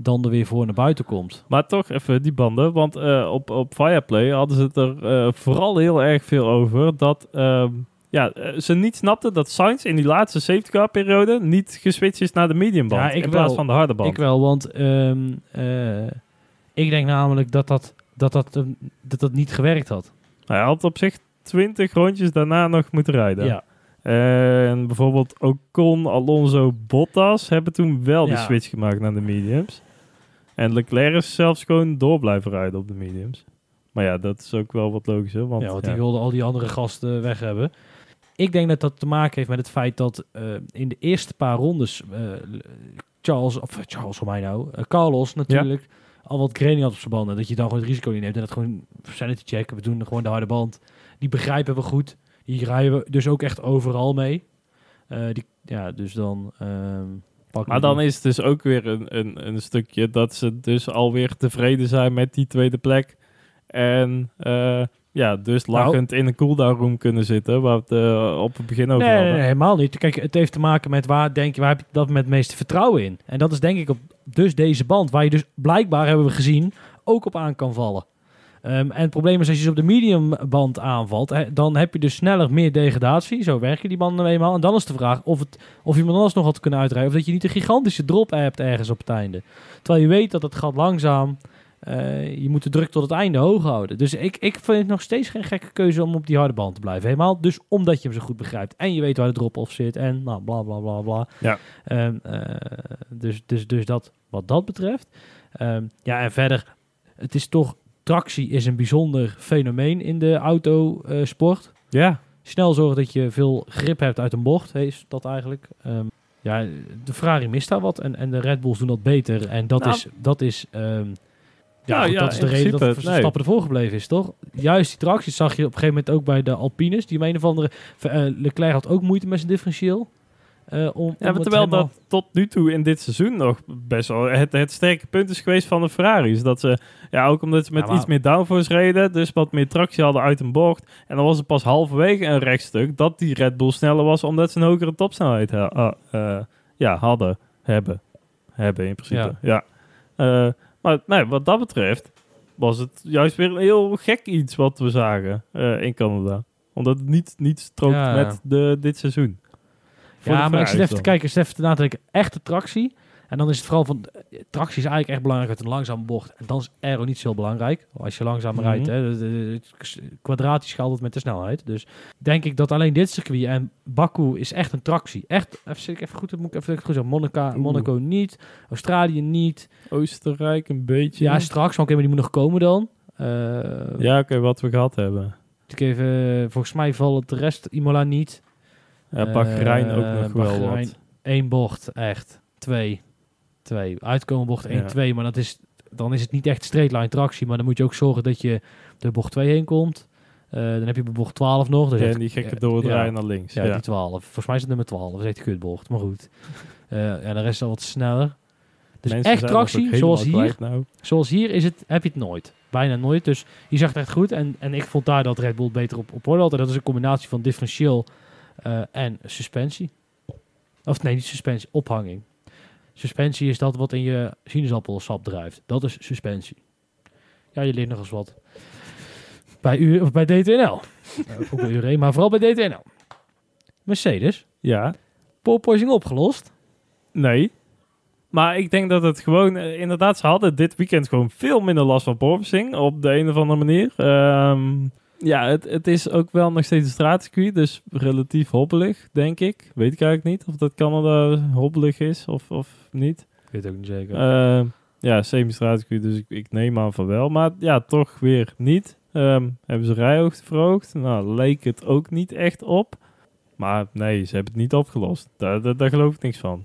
Dan er weer voor naar buiten komt. Maar toch even die banden, want eh, op, op Fireplay hadden ze het er eh, vooral heel erg veel over dat ehm, ja, eh, ze niet snapten dat Sainz in die laatste safety car periode niet geswitcht is naar de medium band Ja, ik in plaats wel. van de harde band. Ik wel, want ehm, eh, ik denk namelijk dat dat, dat, dat, dat, dat niet gewerkt had. Hij had op zich 20 rondjes daarna nog moeten rijden. Ja. En bijvoorbeeld Ocon, Alonso, Bottas hebben toen wel die switch gemaakt naar de mediums. En Leclerc is zelfs gewoon door blijven rijden op de mediums. Maar ja, dat is ook wel wat logischer. Want, ja, want ja. die wilden al die andere gasten weg hebben. Ik denk dat dat te maken heeft met het feit dat eh, in de eerste paar rondes eh, Charles, of eh, Charles voor mij nou, Carlos natuurlijk al wat graining had op zijn banden. Dat je dan gewoon het risico niet neemt en dat gewoon sanity check. We doen gewoon de harde band. Die begrijpen we goed. Die rijden we dus ook echt overal mee. Die, ja, dus dan ehm Maar dan is het dus ook weer een, een, een stukje dat ze dus alweer tevreden zijn met die tweede plek. En eh, ja, dus Nou. lachend in een cooldown room kunnen zitten, waar we het eh, op het begin over Nee, nee, hadden. nee, helemaal niet. Kijk, het heeft te maken met waar denk je, waar heb je dat met het meeste vertrouwen in? En dat is denk ik op dus deze band, waar je dus blijkbaar hebben we gezien ook op aan kan vallen. Ehm, en het probleem is als je ze op de mediumband aanvalt, dan heb je dus sneller meer degradatie. Zo werken die banden eenmaal. En dan is de vraag of, het, of je hem dan alsnog had kunnen uitrijden. Of dat je niet een gigantische drop hebt ergens op het einde. Terwijl je weet dat het gaat langzaam. eh, je moet de druk tot het einde hoog houden. Dus ik, ik vind het nog steeds geen gekke keuze om op die harde band te blijven. Helemaal dus omdat je hem zo goed begrijpt. En je weet waar de drop-off zit. En nou, bla bla bla bla. Ja. Ehm, eh, dus, dus, dus dat wat dat betreft. Ehm, ja, en verder, het is toch tractie is een bijzonder fenomeen in de autosport. Ja, Snel zorgen dat je veel grip hebt uit een bocht, is dat eigenlijk. Ehm, ja, de Ferrari mist daar wat en, en de Red Bulls doen dat beter. En dat Nou. is, dat is, ehm, ja, Nou, ja, dat is de reden dat Verstappen nee. ervoor gebleven is, toch? Juist die tractie zag je op een gegeven moment ook bij de Alpines. Die om een of andere... eh, Leclerc had ook moeite met zijn differentieel. Eh, om, ja om terwijl helemaal- dat tot nu toe in dit seizoen nog best wel het, het sterke punt is geweest van de Ferraris. Dat ze, ja, ook omdat ze met Ja, maar- iets meer downforce reden, dus wat meer tractie hadden uit een bocht. En dan was het pas halverwege een rechtstuk dat die Red Bull sneller was, omdat ze een hogere topsnelheid ha- eh, ja, hadden, hebben. Hebben in principe, ja. Eh, maar nee, wat dat betreft was het juist weer een heel gek iets wat we zagen in Canada. Omdat het niet, niet strookt met de, dit seizoen. Ja, maar ik zit even te kijken, ik zit even te nadenken. Echte tractie. En dan is het vooral van... eh, Tractie is eigenlijk echt belangrijk uit een langzame bocht. En dan is aero niet zo belangrijk. Als je langzaam Mhm. rijdt. Hè, de- de- het kwadratisch gaat het met de snelheid. Dus denk ik dat alleen dit circuit en Baku is echt een tractie. Echt, even, zit ik even goed, moet ik even goed zeggen. Monaco. Monaco niet. Australië niet. Oostenrijk een beetje. Ja, straks. Maar oké, maar die moet nog komen dan. Eh, Ja, oké, wat we gehad hebben. ik even, volgens mij valt de rest Imola niet. Ja, Bahrein ook Eh, nog wel Bahrein. wat. Eén bocht, echt. Twee. Twee. Uitkomen bocht 1, Ja. 2. Maar dat is, dan is het niet echt straight line tractie. Maar dan moet je ook zorgen dat je de bocht 2 heen komt. Eh, dan heb je bij bocht 12 nog. Dus Ja, en die gekke ja, doordraaien ja. naar links. Ja, Ja, die 12. Volgens mij is het nummer 12. Dat is echt een kutbocht. Maar goed. Eh en de rest is al wat sneller. Dus Mensen echt tractie, zoals hier, Nou. zoals hier is het, heb je het nooit. Bijna nooit. Dus je zag het echt goed. En, en ik vond daar dat Red Bull beter op, op orde had. En dat is een combinatie van differentieel eh, en suspensie. Of nee, niet suspensie, ophanging. Suspensie is dat wat in je sinaasappelsap drijft. Dat is suspensie. Ja, je leert nog eens wat. Bij, u, of bij DTNL. Eh, ook bij URE, maar vooral bij DTNL. Mercedes. Ja, Porpoising opgelost. nee. Maar ik denk dat het gewoon, eh, inderdaad, ze hadden dit weekend gewoon veel minder last van porpoising op de een of andere manier. Ehm, ja, het, het is ook wel nog steeds een straatcircuit, dus relatief hobbelig, denk ik. Weet ik eigenlijk niet of dat Canada hobbelig is of, of niet. Ik weet het ook niet zeker. Eh, ja, semi-straatcircuit, dus ik, ik neem aan van wel. Maar ja, toch weer niet. Ehm, hebben ze rijhoogte verhoogd? Nou, leek het ook niet echt op. Maar nee, ze hebben het niet opgelost. Daar, daar, daar geloof ik niks van.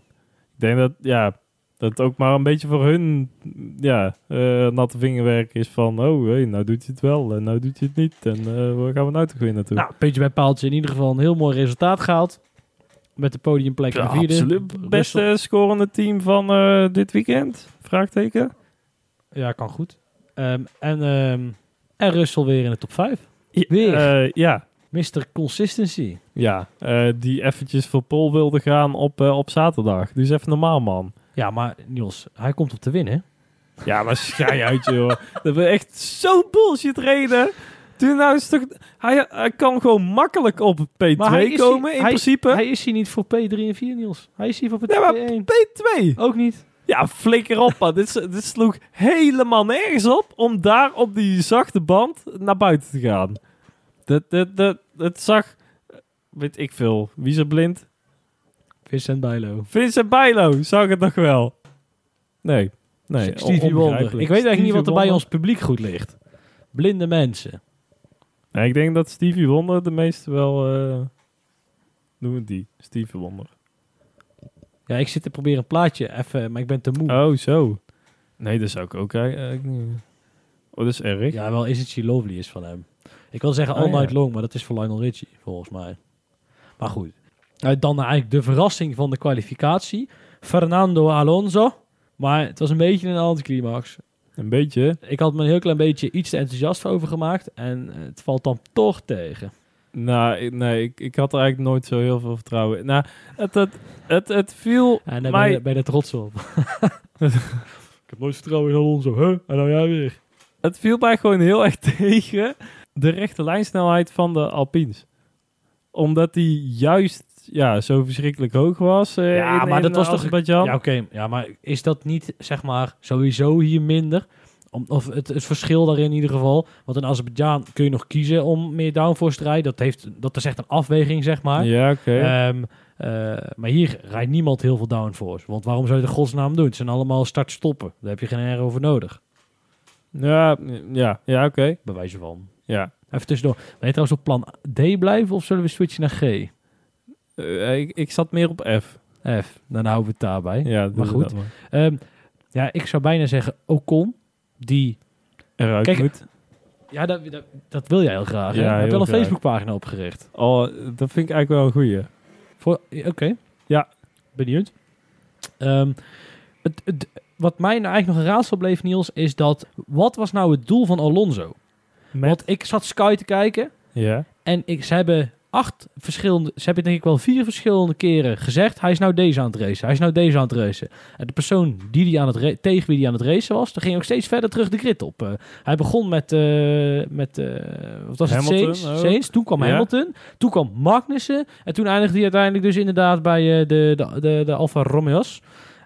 Ik denk dat, ja, dat ook maar een beetje voor hun, ja, eh, natte vingerwerk is van... Oh, hey, nou doet hij het wel en nou doet hij het niet. En eh, waar gaan we nou toch weer naartoe? nou, puntje bij paaltje. In ieder geval een heel mooi resultaat gehaald. Met de podiumplek ja, in vierde. absoluut. Beste scorende team van eh, dit weekend? Vraagteken? Ja, kan goed. Ehm, en, ehm, en Russell weer in de top 5. Ja, Weer. ja, Mr. Consistency. Ja, eh, die eventjes voor Pol wilde gaan op, eh, op zaterdag. Dus even normaal, man. Ja, maar Niels, hij komt op te winnen. Ja, maar schij uit, joh. Dat we echt zo bullshit reden. Doe nou eens toch... Hij, hij kan gewoon makkelijk op P2 Maar hij is komen, hier- in hij- principe. Hij is hier niet voor P3 en 4, Niels. Hij is hier voor Ja, maar P1. P2. Ook niet. Ja, flikker op, man. dit, dit sloeg helemaal nergens op om daar op die zachte band naar buiten te gaan. Dat, dat, dat, het zag... Weet ik veel. Wie is er blind? Vincent Bijlo. Vincent Bijlo zag het nog wel. Nee. Nee, Stevie Wonder. Ik weet eigenlijk niet wat er bij ons publiek goed ligt. Blinde mensen. Nee, ik denk dat Stevie Wonder de meeste wel... eh noemen die. Stevie Wonder. Ja, ik zit te proberen een plaatje even, maar ik ben te moe. Oh, zo. Nee, dat zou ik ook eigenlijk niet... Oh, dat is erg. Ja, wel Is It She Lovely is van hem. Ik wil zeggen Oh, All ja. Night Long, maar dat is voor Lionel Richie, volgens mij. Maar goed. Eh, dan eigenlijk de verrassing van de kwalificatie. Fernando Alonso. Maar het was een beetje een anticlimax. Een beetje. Ik had me een heel klein beetje iets te enthousiast over gemaakt. En het valt dan toch tegen. Nou, ik- nee, ik, ik had er eigenlijk nooit zo heel veel vertrouwen in. Nou, het, het, het, het viel En daar mij... ben, je, ben je trots op. ik heb nooit vertrouwen in Alonso. Huh? En nou jij weer. het viel mij gewoon heel erg tegen de rechte lijnsnelheid van de Alpines. Omdat die juist ja, zo verschrikkelijk hoog was. eh, Ja, in, maar dat was toch- Azerbeidzjan. Ja, oké. Ja, maar is dat niet, zeg maar, sowieso hier minder? Om, of het, het verschil daarin in ieder geval. Want in Azerbeidzjan kun je nog kiezen om meer downforce te rijden. Dat, heeft, dat is echt een afweging, zeg maar. Ja, oké. Ehm, eh, maar hier rijdt niemand heel veel downforce. Want waarom zou je de godsnaam doen? Het zijn allemaal start-stoppen. Daar heb je geen air over nodig. ja, ja, ja, oké. Bij wijze van. Ja. Even tussendoor. Wil je trouwens op plan D blijven of zullen we switchen naar G? Eh, ik, ik zat meer op F. F. Dan houden we het daarbij. Ja, Maar goed. maar. Ehm, ja, ik zou bijna zeggen Ocon. Die Eruit Kijk, moet. Ja, dat, dat, dat wil jij heel graag. hè? Ja, Heb al een. Facebookpagina opgericht? Oh, dat vind ik eigenlijk wel een goeie. Oké. Ja. Benieuwd. Ehm, het, het- wat mij nou eigenlijk nog een raadsel bleef, Niels, is dat... Wat was nou het doel van Alonso? Met, Want ik zat Sky te kijken ja. en ik, ze hebben acht verschillende... Ze hebben denk ik wel vier verschillende keren gezegd... Hij is nou deze aan het racen. Hij is nou deze aan het racen. En de persoon die die aan het tegen wie die aan het racen was... daar ging ook steeds verder terug de grid op. Eh, hij begon met... eh, met eh, wat was het? Hamilton Sainz. Toen kwam Ja. Hamilton. Toen kwam Magnussen. En toen eindigde hij uiteindelijk dus inderdaad bij de, de, de, de Alfa Romeo's.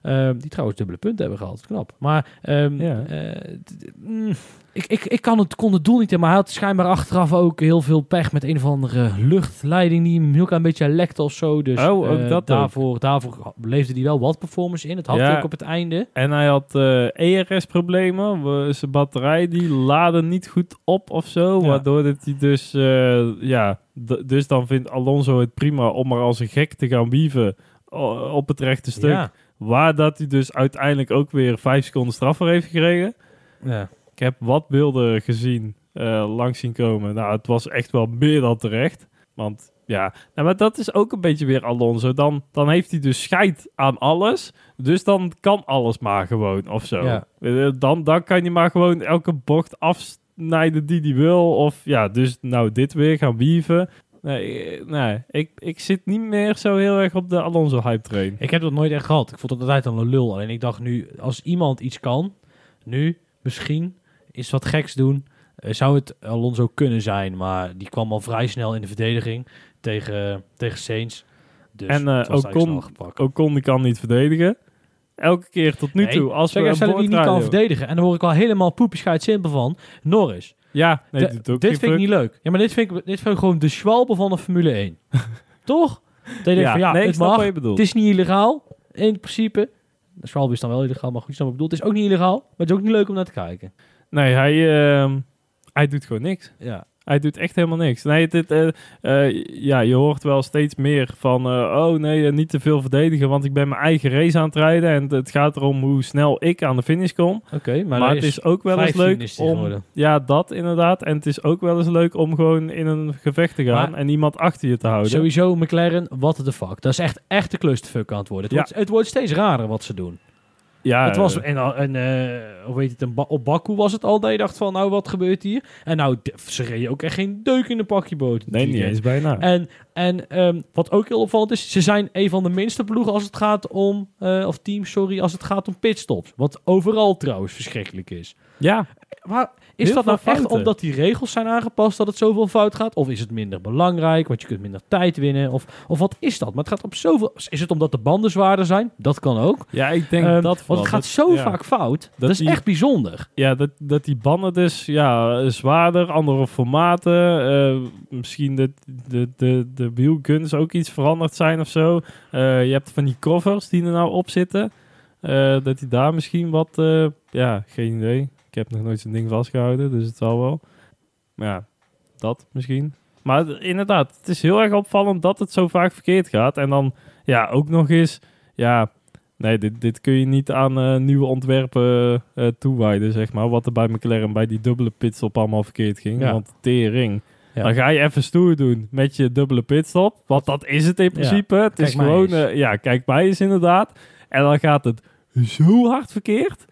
Ehm, die trouwens dubbele punten hebben gehaald. Knap. Maar ehm, Ja. eh, mm, ik, ik, ik kan het, kon het doel niet in, maar hij had schijnbaar achteraf ook heel veel pech met een of andere luchtleiding die hem heel klein beetje lekte of zo. Dus Oh, ook eh, ook. daarvoor, daarvoor leefde hij wel wat performance in. Het had Ja. hij ook op het einde. En hij had eh, ERS-problemen. We- Zijn batterij die laadde niet goed op of zo. Ja. Waardoor dat hij dus... eh, ja, dus dan vindt Alonso het prima om maar als een gek te gaan wieven op het rechte stuk. Ja. Waar dat hij dus uiteindelijk ook weer vijf seconden straf voor heeft gekregen. Ja. Ik heb wat beelden gezien, eh, langs zien komen. Nou, het was echt wel meer dan terecht. Want ja, nou, maar dat is ook een beetje weer Alonso. Dan, dan heeft hij dus scheid aan alles. Dus dan kan alles maar gewoon of zo. Ja. Eh, Dan, dan kan je maar gewoon elke bocht afsnijden die hij wil. Of ja, dus nou dit weer gaan wieven. Nee, eh, nee ik, ik zit niet meer zo heel erg op de Alonso-hype train. Ik heb dat nooit echt gehad. Ik vond het altijd al een lul. Alleen ik dacht nu, als iemand iets kan, nu misschien is wat geks doen, eh, zou het Alonso kunnen zijn. Maar die kwam al vrij snel in de verdediging tegen, tegen Saints. Dus En, Ocon- snel gepakt. Ocon die kan niet verdedigen. Elke keer tot nu Nee, toe. Als we dat hij niet kan verdedigen. En daar hoor ik al helemaal poepieschheid simpel van. Norris. Ja, nee, De- dit ook dit vind ik niet leuk. Ja, maar dit vind ik, dit vind ik gewoon de schwalbe van de Formule 1. Toch? Dat je denkt van ja, nee, ik het mag. Het is niet illegaal, in principe. De schwalbe is dan wel illegaal, maar goed, snap wat ik bedoel. Het is ook niet illegaal, maar het is ook niet leuk om naar te kijken. Nee, hij, ehm, hij doet gewoon niks. Ja. Hij doet echt helemaal niks. Nee, dit, eh, eh, ja, je hoort wel steeds meer van... eh, oh nee, niet te veel verdedigen, want ik ben mijn eigen race aan het rijden. En het gaat erom hoe snel ik aan de finish kom. Oké, maar, het is ook wel eens 15 leuk om... Ja, dat inderdaad. En het is ook wel eens leuk om gewoon in een gevecht te gaan... Maar- en iemand achter je te houden. Sowieso McLaren, what the fuck. Dat is echt, echt de clusterfuck aan het worden. Het, Ja. wordt, het wordt steeds rarer wat ze doen. Ja, het was, eh, en, en eh, hoe heet het, een ba- op Baku was het al dat je dacht van, nou wat gebeurt hier? En nou, ze reden ook echt geen deuk in de pakje boot. nee, niet eens bijna. En, en ehm, wat ook heel opvallend is, ze zijn een van de minste ploegen als het gaat om, eh, of teams, sorry, als het gaat om pitstops. Wat overal trouwens verschrikkelijk is. ja, Maar is dat nou echt omdat die regels zijn aangepast dat het zoveel fout gaat? Of is het minder belangrijk, want je kunt minder tijd winnen? Of, of wat is dat? Maar het gaat op zoveel... Is het omdat de banden zwaarder zijn? Dat kan ook. ja, ik denk Ehm, dat want het gaat Dat- zo ja. vaak fout. Dat, is die- echt bijzonder. Ja, dat, dat die banden dus ja, zwaarder, andere formaten. eh, misschien de, de, de, de wielguns ook iets veranderd zijn of zo. Eh, je hebt van die covers die er nou op zitten. Eh, dat die daar misschien wat... ja, geen idee. Ik heb nog nooit zo'n ding vastgehouden, dus het zal wel. Maar ja, dat misschien. Maar inderdaad, het is heel erg opvallend dat het zo vaak verkeerd gaat. En dan ja, ook nog eens... Ja, Nee, dit, dit kun je niet aan eh, nieuwe ontwerpen eh toewijden, zeg maar. Wat er bij McLaren bij die dubbele pitstop allemaal verkeerd ging. Ja. Want tering. Ja. Dan ga je even stoer doen met je dubbele pitstop. Want dat is het in principe. Het is gewoon... eh, ja, kijk mij eens inderdaad. En dan gaat het zo hard verkeerd.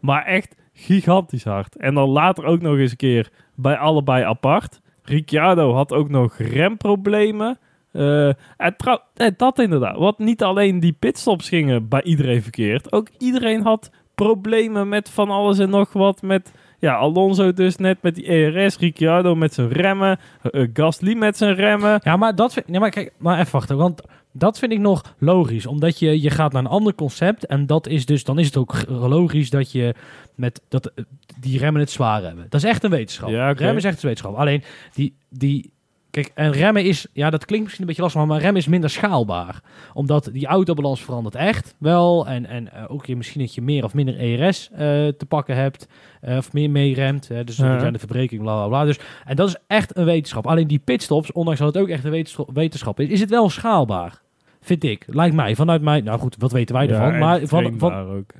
Maar echt gigantisch hard. En dan later ook nog eens een keer bij allebei apart. Ricciardo had ook nog remproblemen. Eh, en eh, dat inderdaad. Want niet alleen die pitstops gingen bij iedereen verkeerd. Ook iedereen had problemen met van alles en nog wat. Met ja, Alonso dus net met die ERS, Ricciardo met zijn remmen, eh, eh, Gasly met zijn remmen. Ja, maar dat vind, nee, maar kijk, maar even wachten, want dat vind ik nog logisch, omdat je, je gaat naar een ander concept en dat is dus, dan is het ook logisch dat je met dat eh, die remmen het zwaar hebben. Dat is echt een wetenschap. Ja. Remmen is echt een wetenschap. Alleen die, die, kijk, en remmen is, ja, dat klinkt misschien een beetje lastig, maar remmen is minder schaalbaar, omdat die autobalans verandert echt wel en en eh, ook je misschien dat je meer of minder ERS eh, te pakken hebt eh, of meer meeremt, dus Ja. ja. de verbreking, bla bla bla. Dus en dat is echt een wetenschap. Alleen die pitstops, ondanks dat het ook echt een wetenschap, is, is het wel schaalbaar. Vind ik. Lijkt mij. Vanuit mij. Nou goed, wat weten wij ervan? Ja, maar van, van, ook.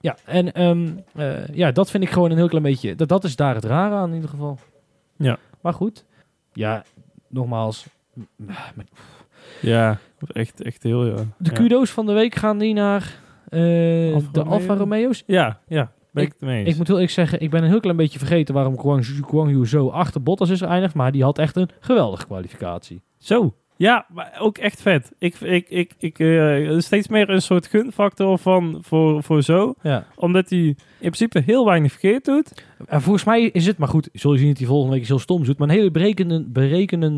ja, en ehm, eh, ja, dat vind ik gewoon een heel klein beetje. Dat, dat is daar het rare aan in ieder geval. Ja. Maar goed. Ja, nogmaals. Ja, echt, echt heel, ja. De ja. kudo's van de week gaan die naar Alfa de? Alfa Romeo's. Ja, ja, ben ik, eens. Ik moet heel eerlijk zeggen, ik ben een heel klein beetje vergeten waarom Guang, Guang zo achter Bottas is geëindigd. Maar die had echt een geweldige kwalificatie. Zo. Ja, maar ook echt vet. Ik, ik, ik, ik, eh, steeds meer een soort gunfactor van voor, voor zo. Ja. Omdat hij in principe heel weinig verkeerd doet. En volgens mij is het, maar goed, zul je zien dat hij volgende week heel stoms doet. Maar een hele berekenen, berekenen,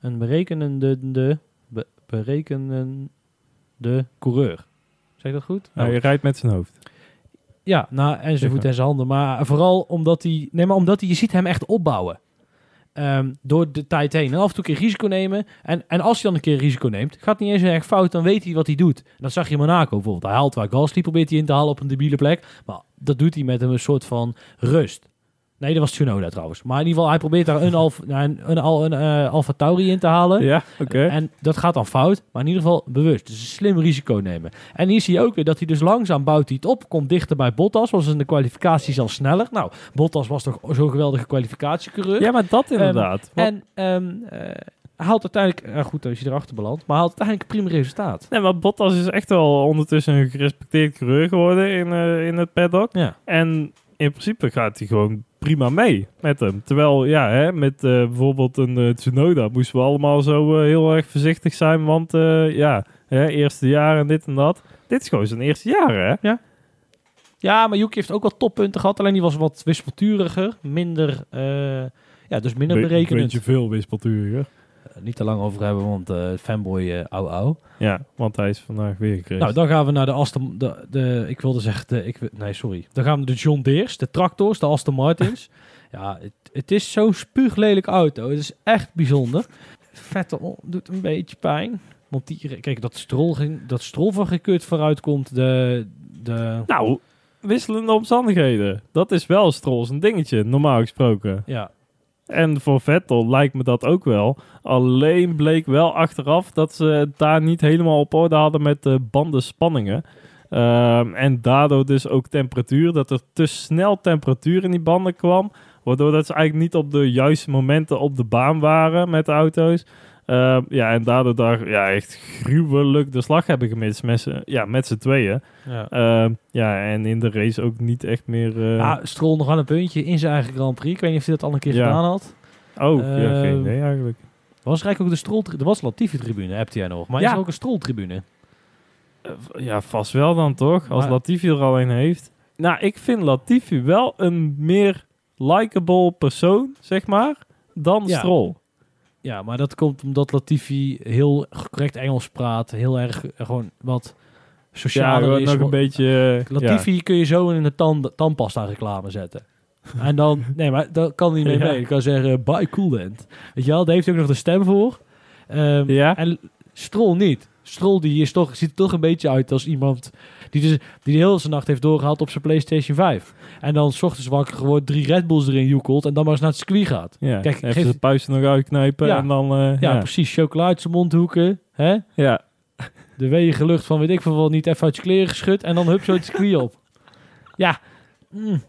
een berekenende, de, be, berekenende coureur. Zeg ik dat goed? Hij rijdt met zijn hoofd. Ja, nou, en zijn voet en zijn handen. Maar vooral omdat hij, nee, maar omdat hij, je ziet hem echt opbouwen. Ehm, door de tijd heen. En af en toe een keer risico nemen. En, en als hij dan een keer risico neemt, gaat niet eens erg fout, dan weet hij wat hij doet. Dat zag je in Monaco bijvoorbeeld. Hij haalt waar Gasly probeert hij in te halen op een debiele plek. Maar dat doet hij met een soort van rust. Nee, dat was Tsunoda trouwens. Maar in ieder geval, hij probeert daar een, nou, een, een, Al- een, eh, Alfa Tauri in te halen. Ja, oké. En dat gaat dan fout, maar in ieder geval bewust. Dus een slim risico nemen. En hier zie je ook weer dat hij dus langzaam bouwt hij het op. Komt dichter bij Bottas, was in de kwalificatie zelfs sneller. Nou, Bottas was toch zo'n geweldige kwalificatiecoureur. Ja, maar dat inderdaad. Want- En ehm, eh, haalt uiteindelijk, eh, goed als je erachter belandt, maar haalt uiteindelijk een prima resultaat. Nee, maar Bottas is echt wel ondertussen een gerespecteerd coureur geworden in, eh, in het paddock. Ja. En in principe gaat hij gewoon prima mee met hem. Terwijl, ja, hè, met eh, bijvoorbeeld een eh, Tsunoda moesten we allemaal zo eh, heel erg voorzichtig zijn. Want ja, hè, eerste jaar en dit en dat. Dit is gewoon zijn eerste jaar, hè? Ja, maar Yuki heeft ook wel toppunten gehad. Alleen die was wat wispelturiger, minder, ja, dus minder Be- berekenend. Beetje veel wispelturiger. Eh, niet te lang over hebben, want eh, fanboy eh au au. Ja, want hij is vandaag weer gekregen. Nou, dan gaan we naar de Aston... De, de, ik wilde zeggen... De, ik, nee, sorry. Dan gaan we de John Deere's, de tractors, de Aston Martins. ja, het, het is zo'n spuuglelijke auto. Het is echt bijzonder. Vettel doet een beetje pijn. Want die... Kijk, dat strol, ging, dat strol van gekut vooruit komt. De... de Nou, wisselende omstandigheden. Dat is wel Strolls een dingetje, normaal gesproken. ja, En voor Vettel lijkt me dat ook wel. Alleen bleek wel achteraf dat ze het daar niet helemaal op orde hadden met de bandenspanningen. Ehm, en daardoor dus ook temperatuur. Dat er te snel temperatuur in die banden kwam. Waardoor dat ze eigenlijk niet op de juiste momenten op de baan waren met de auto's. Ehm, ja, en daardoor daar ja, echt gruwelijk de slag hebben gemist met z'n ja, met z'n tweeën. ja. Ehm, ja, en in de race ook niet echt meer... eh, ja, Stroll nog wel een puntje in zijn eigen Grand Prix. Ik weet niet of hij dat al een keer Ja. gedaan had. oh, ja, geen ehm, idee eigenlijk. Was er eigenlijk ook de Stroll... Er was Latifi-tribune, hebt jij nog. Maar Ja. is er ook een Stroll-tribune? Eh, Ja, vast wel dan toch? Als Maar- Latifi er al een heeft. Nou, ik vind Latifi wel een meer likable persoon, zeg maar, dan Ja. Stroll. Ja, maar dat komt omdat Latifi heel correct Engels praat. Heel erg eh, gewoon wat Ja, socialer gewoon is. nog een beetje... eh, Latifi kun je zo in de tand, tandpasta reclame zetten. En dan, nee, maar dat kan niet meer Ja. mee. Ik kan zeggen, buy Coolent. Weet je wel, daar heeft hij ook nog de stem voor. Ehm, Ja. En Strol niet. Strol die is toch, ziet er toch een beetje uit als iemand die, dus, die de hele nacht heeft doorgehaald op zijn PlayStation 5. En dan s ochtends wakker gewoon drie Red Bulls erin joekelt en dan maar eens naar het circuit gaat. Ja, Kijk, even geef- zijn puisten nog uitknijpen Ja. en dan... eh, Ja, ja, precies. Chocola uit zijn mondhoeken. Hè? ja. De wegen lucht van weet ik veel wat niet even uit je kleren geschud. En dan hup zo het circuit op. Ja. Mm.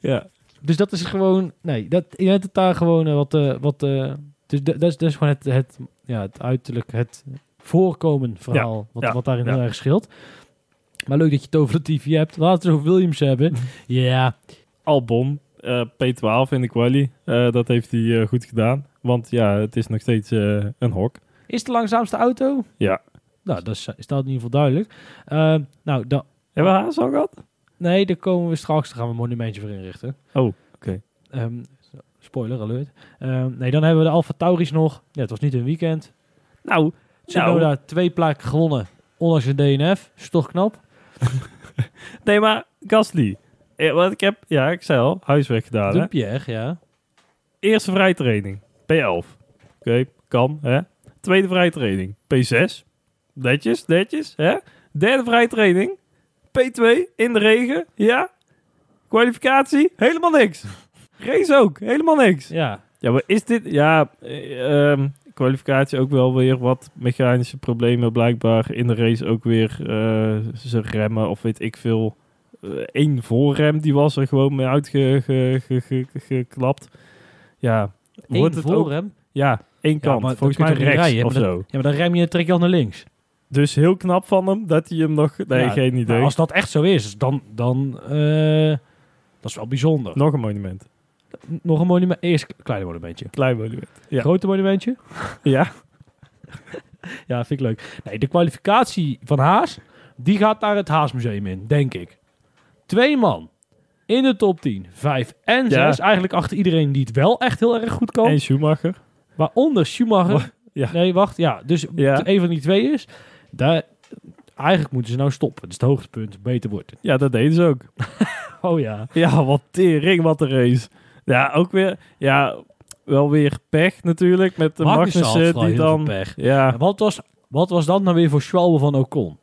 ja. Dus dat is gewoon... Nee, dat, je hebt het daar gewoon eh, wat... eh, wat dus dat, dat is, dat is gewoon het, het, ja, het uiterlijk, het voorkomen verhaal. wat, ja, wat daarin ja. heel erg scheelt. Maar leuk dat je het over de TV hebt. Laten we het over Williams hebben. Ja. Albon, eh, P12 in de quali. Eh, dat heeft hij eh, goed gedaan. Want ja, het is nog steeds eh, een hok. Is het de langzaamste auto? Ja. Nou, dat is, is dat in ieder geval duidelijk. Nou, dan, Hebben we Haas al gehad? Nee, daar komen we straks. Daar gaan we een monumentje voor inrichten. Oh, oké. Ehm, spoiler alert. Ehm, nee, dan hebben we de Alfa Tauris nog. Ja, het was niet een weekend. Nou, Tsunoda twee plaatsen gewonnen. Ondanks een DNF. Is toch knap? nee, maar Gasly. Wat ik heb, ja, ik zei al, huiswerk gedaan. Hè? De Pierre, ja. Eerste vrijtraining, P11. Oké, kan, hè. Tweede vrijtraining, P6. Netjes, netjes, hè. Derde vrijtraining, P2, in de regen, ja. Kwalificatie, helemaal niks. Race ook, helemaal niks. Ja, Ja, maar is dit... Ja, ehm, kwalificatie ook wel weer wat mechanische problemen blijkbaar. In de race ook weer eh, ze remmen of weet ik veel. Eén voorrem, die was er gewoon mee uitgeklapt. Ja, Eén wordt het voor ook... hem. Ja, één kant. Volgens mij rechts rijden, of zo. Ja, maar dan rem je trek je al naar links. Dus heel knap van hem dat hij hem nog... Nee, Ja, geen idee. nou, als dat echt zo is, dan... dan eh, dat is wel bijzonder. Nog een monument. Nog een monument. Eerst een klein monumentje. Klein monument. Ja. Grote monumentje. Ja. Ja, vind ik leuk. Nee, de kwalificatie van Haas, die gaat naar het Haasmuseum in, denk ik. Twee man in de top 10, vijf en Ja. zes. Eigenlijk achter iedereen die het wel echt heel erg goed kan. En Schumacher. Waaronder Schumacher. Ja. Nee, wacht. Ja, dus Ja. een van die twee is. Daar, eigenlijk moeten ze nou stoppen. Het is het hoogtepunt. Beter wordt. Ja, dat deden ze ook. Oh ja. Ja, wat tering, wat een race. Ja, ook weer, ja, wel weer pech natuurlijk met de Magnussen die dan, pech. ja, En Wat was, wat was dat nou weer voor Schwalbe van Ocon?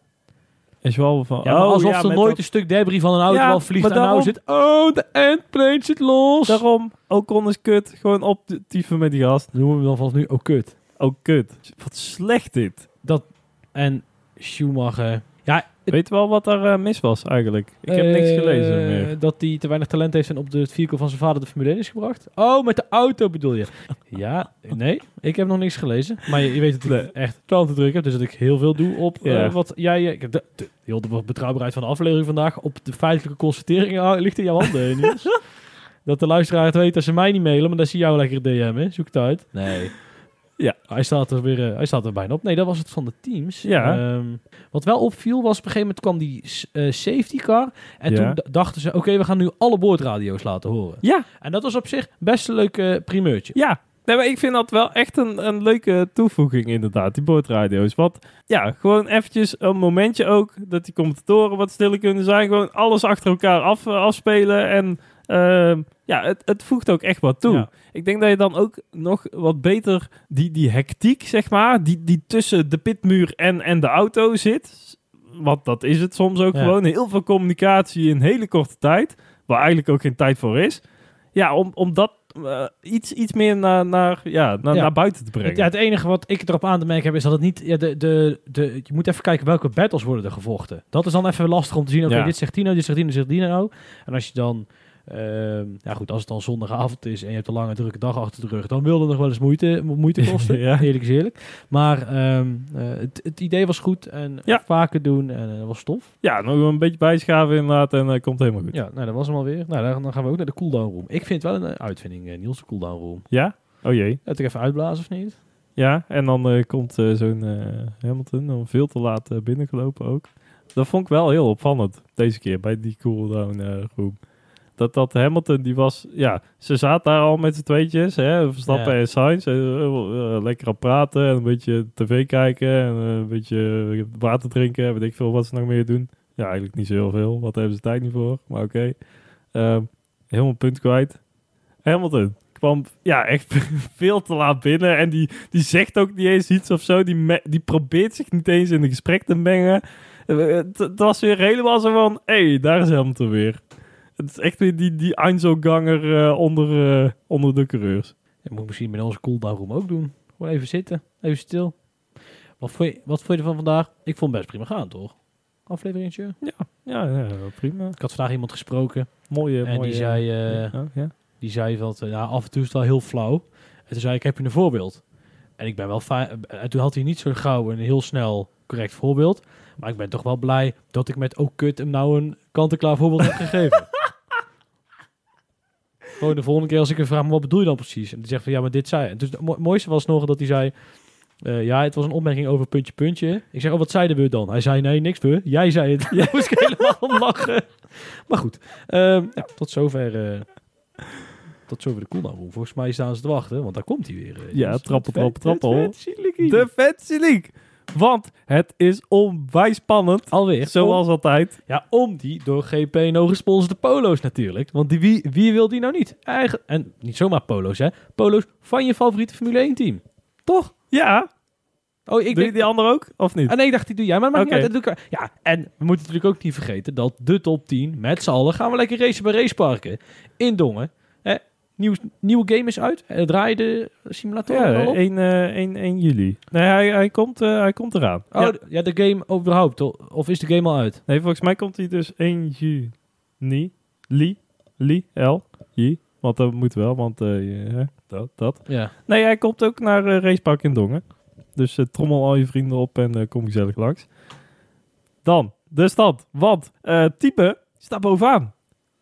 is wel van, Ja, oh, alsof ja, er nooit dat- een stuk debris van een auto Ja, vliegt maar en nou zit... Oh, de endplate zit los. daarom, Ocon is kut, gewoon op de met die gast. noemen we hem dan vanaf nu ook kut. Oh, kut. Wat slecht dit. En Schumacher... Weet je wel wat er eh, mis was eigenlijk? Ik heb niks eh, gelezen meer. Dat hij te weinig talent heeft en op de het vehicle van zijn vader de Formule 1 is gebracht. Oh, met de auto bedoel je? ja, nee, ik heb nog niks gelezen. Maar je, je weet dat ik echt klanten druk heb, dus dat ik heel veel doe op eh, wat jij... eh, ik heb de, de, heel de betrouwbaarheid van de aflevering vandaag op de feitelijke constatering ah, ligt in jouw handen, dat de luisteraar het weet als ze mij niet mailen, maar dat zie jou lekker DM'en. Zoek het uit. Nee. Ja. Hij staat er weer, eh, hij staat er bijna op. Nee, dat was het van de teams. Ja. Ehm, wat wel opviel was op een gegeven moment kwam die eh, safety car. En Ja. toen dachten ze, oké, we gaan nu alle boordradio's laten horen. Ja, En dat was op zich best een leuk primeurtje. ja. Nee, maar ik vind dat wel echt een, een leuke toevoeging inderdaad, die boordradio's. Want ja, gewoon eventjes een momentje ook, dat die commentatoren wat stiller kunnen zijn. Gewoon alles achter elkaar af, eh, afspelen en ehm, ja, het, het voegt ook echt wat toe. Ja. Ik denk dat je dan ook nog wat beter die, die hectiek, zeg maar, die, die tussen de pitmuur en, en de auto zit. Want dat is het soms ook Ja. gewoon. Heel veel communicatie in hele korte tijd. Waar eigenlijk ook geen tijd voor is. Ja, om, om dat eh, iets, iets meer naar, naar, ja, naar, Ja. naar buiten te brengen. Het, ja, het enige wat ik erop aan te merken heb is dat het niet... Ja, de, de, de, je moet even kijken welke battles worden er gevochten. Dat is dan even lastig om te zien. Oké, dit zegt Tino, dit zegt Tino, dit zegt Dino. En als je dan... ehm, ja goed, als het dan zondagavond is en je hebt een lange drukke dag achter de rug, dan wil het nog wel eens moeite, moeite kosten. Ja. Eerlijk is eerlijk. Maar ehm, eh, het, het idee was goed en Ja. vaker doen en eh, dat was tof. Ja, nog een beetje bijschaven inderdaad en uh, komt helemaal goed. Ja, nou dat was hem alweer. Nou, dan, dan gaan we ook naar de cooldown room. Ik vind het wel een uitvinding, Niels, de cooldown room. Ja? Oh jee. Dat ik even uitblazen of niet? Ja, en dan komt zo'n Hamilton dan veel te laat binnengelopen ook. Dat vond ik wel heel opvallend deze keer bij die cooldown room. Dat dat Hamilton, die was, ja, ze zaten daar al met z'n tweetjes, hè, Verstappen Ja. en Sainz, eh, eh, lekker aan praten en een beetje tv kijken en eh, een beetje water drinken, weet ik veel wat ze nog meer doen. Ja, eigenlijk niet zo heel veel, wat hebben ze tijd niet voor, maar oké. Ehm, helemaal punt kwijt. Hamilton kwam ja, echt veel te laat binnen. En die, die zegt ook niet eens iets of zo. Die, me- die probeert zich niet eens in het gesprek te mengen. Het, het was weer helemaal zo van... Hé, hey, daar is Hamilton weer. Het is echt weer die, die Einzelganger eh, onder, eh, onder de coureurs. Dat moet ik misschien met onze cooldown room ook doen. Gewoon even zitten, even stil. Wat vond je, wat vond je ervan vandaag? Ik vond het best prima gaan, toch? Afleveringetje. Ja, ja prima. Ik had vandaag iemand gesproken. Mooie, En die mooie... zei, eh, ja, ja. Die zei van, ja, af en toe is het wel heel flauw. En toen zei ik, heb je een voorbeeld? En ik ben wel fijn. En toen had hij niet zo gauw een heel snel correct voorbeeld. Maar ik ben toch wel blij dat ik met ook kut hem nou een kant-en-klaar voorbeeld heb gegeven. Gewoon de volgende keer als ik hem vraag, maar wat bedoel je dan precies? En die zegt van, ja, maar dit zei. En dus het mo- mooiste was nog dat hij zei, Eh, ja, het was een opmerking over puntje, puntje. Ik zeg, oh, wat zeiden we dan? Hij zei, nee, niks we. Jij zei het. Jij moest helemaal lachen. Maar goed, ehm, ja, tot zover... eh, tot zover de cooldown room. Volgens mij staan ze te wachten, want daar komt hij weer. eh, Ja, trappel, trappel, trappel. De Fantasy League. Want het is onwijs spannend. Alweer. Zoals altijd. Ja, om die door GP&O gesponsorde polo's natuurlijk. Want die, wie, wie wil die nou niet? Eigen, en niet zomaar polo's, hè. Polo's van je favoriete Formule 1 team. Toch? Ja. Oh, ik Doe je die andere ook? Of niet? Ah, nee, ik dacht, die doe jij. Maar dat maakt niet uit. ik- Ja, en we moeten natuurlijk ook niet vergeten dat de top 10, met z'n allen, gaan we lekker racen bij raceparken. In Dongen. Nieuw, nieuwe game is uit. Eh, draai je de simulator ja, al op? 1, eh 1, 1 juli. Nee, hij, hij, komt, eh, hij komt eraan. Oh, ja. de game überhaupt. o- Of is de game al uit? Nee, volgens mij komt hij dus 1 juni. Li. Li. L. J. Want dat moet wel, want eh, dat, dat. Ja. Nee, hij komt ook naar eh, Racepark in Dongen. Dus trommel al je vrienden op en kom gezellig langs. Dan, de stand. Want type staat bovenaan.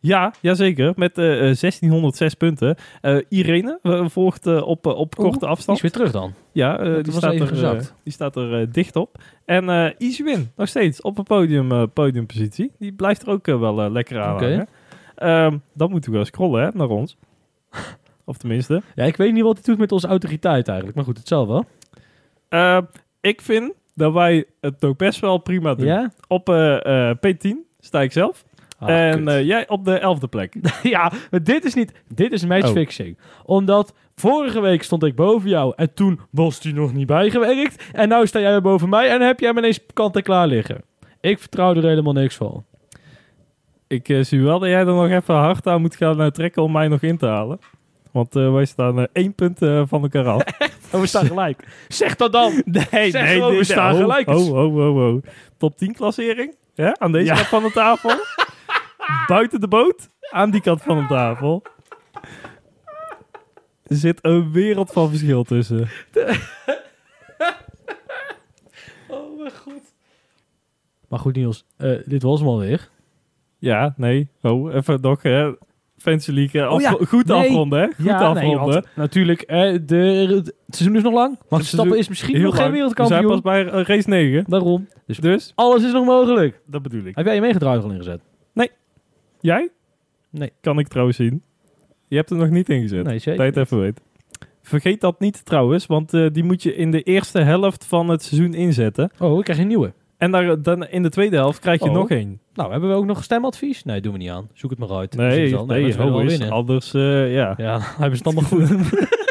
Ja, jazeker. Met eh, eh, 1606 punten. Eh, Irene eh, volgt eh, op, eh, op Oeh, korte Die afstand. is weer terug dan. Ja, eh, die, was staat er, eh, die staat er eh, dicht op. En eh Easy Win, nog steeds op een podium, eh, podiumpositie. Die blijft er ook eh, wel eh, lekker aan Oké. hangen. Ehm, dan moeten we wel scrollen hè, naar ons. of tenminste. Ja, ik weet niet wat hij doet met onze autoriteit eigenlijk. Maar goed, het zal wel. Ehm, ik vind dat wij het ook best wel prima doen. Ja? Op eh, eh, P10 sta ik zelf. Ah, en eh, jij op de elfde plek. ja, maar dit is niet... Dit is Oh. matchfixing. Omdat vorige week stond ik boven jou en toen was die nog niet bijgewerkt. En nu sta jij weer boven mij en heb jij hem ineens kant en klaar liggen. Ik vertrouw er helemaal niks van. ik eh, zie wel dat jij er nog even hard aan moet gaan eh, trekken om mij nog in te halen. Want eh, wij staan eh, één punt eh, van elkaar af. Oh, we staan gelijk. zeg dat dan! Nee, Zeg gewoon, we staan gelijk. Ho, ho, ho, ho. Top 10 klassering. Ja, aan deze Ja. kant van de tafel. Buiten de boot. Aan die kant van de tafel. Er zit een wereld van verschil tussen. Oh mijn god. Maar goed Niels, eh, dit was hem alweer. Ja, nee. Oh, even nog. Hè. Fancy League. eh, Oh ja, afro- Goed nee. afronden, hè? Goed ja, nee, afronden. want natuurlijk, eh, de, het seizoen is nog lang. Maar Het Stappen is misschien Heel nog geen lang. We zijn wereldkampioen. pas bij eh, race 9. Daarom. Dus Dus, alles is nog mogelijk. dat bedoel ik. Heb jij je meegedraaid al ingezet? Jij? Nee. Kan ik trouwens zien. Je hebt er nog niet ingezet. Nee, zeker. Het even weet. Vergeet dat niet trouwens, want eh, die moet je in de eerste helft van het seizoen inzetten. Oh, ik krijg een nieuwe. En daar, dan in de tweede helft krijg je Oh. nog één. Nou, hebben we ook nog stemadvies? Nee, doen we niet aan. Zoek het maar uit. Nee, nee, zullen we is, winnen. anders, eh, ja. Ja, hebben ze het allemaal goed.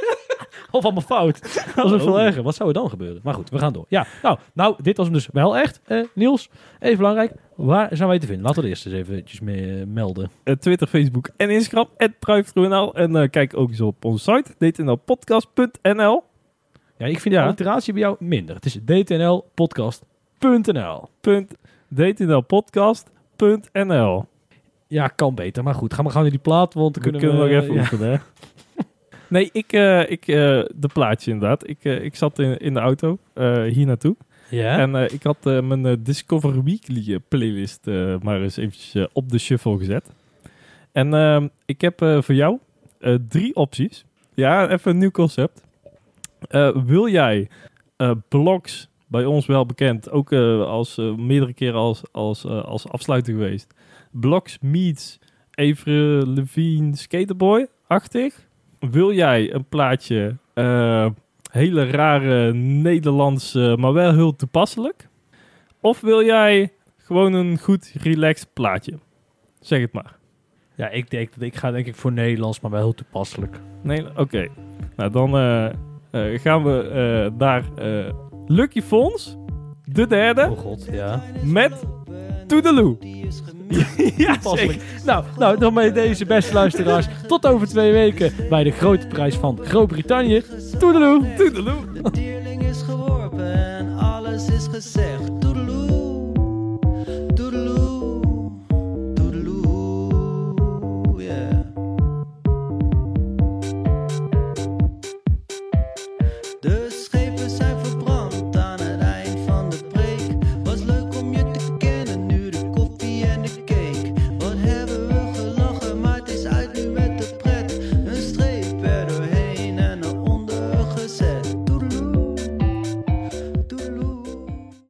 of allemaal fout. Dat is nog veel Oh. erger. Wat zou er dan gebeuren? Maar goed, we gaan door. Ja, nou, nou dit was hem dus wel echt. Eh, Niels, even belangrijk. Waar zijn wij te vinden? Laten we het eerst eens eventjes mee, eh, melden. Eh, Twitter, Facebook en Instagram, @druiftruinl. En kijk ook eens op onze site, dtnlpodcast.nl. Ja, ik vind Ja. de alliteratie bij jou minder. Het is dtnlpodcast.nl. dtnlpodcast.nl. Ja, kan beter. Maar goed, gaan we gaan naar die plaat, want dan We kunnen kunnen we... nog even ja. oefenen, hè? Nee, ik, eh, ik eh, de plaatje inderdaad. Ik, eh, ik zat in, in de auto hier naartoe. Ja? En ik had mijn Discover Weekly playlist maar eens eventjes op de shuffle gezet. En ehm, ik heb voor jou drie opties. Ja, even een nieuw concept. Wil jij blogs, bij ons wel bekend, ook als meerdere keren als, als, als afsluiter geweest. Blogs meets Evre Levine Skaterboy-achtig. Wil jij een plaatje eh, hele rare Nederlandse, maar wel heel toepasselijk? Of wil jij gewoon een goed relaxed plaatje? Zeg het maar. ja, ik denk dat ik ga denk ik voor Nederlands, maar wel heel toepasselijk. Nee, oké. Nou, dan eh, eh, gaan we eh, Lucky Fons, de derde, Oh god, ja. met Toedeloe. ja, Toepasselijk. Nou, nou, dan bij deze beste luisteraars. Tot over twee weken bij de grote prijs van Groot-Brittannië. Toedeloe! Toedeloe. De dierling is geworpen en alles is gezegd. Doe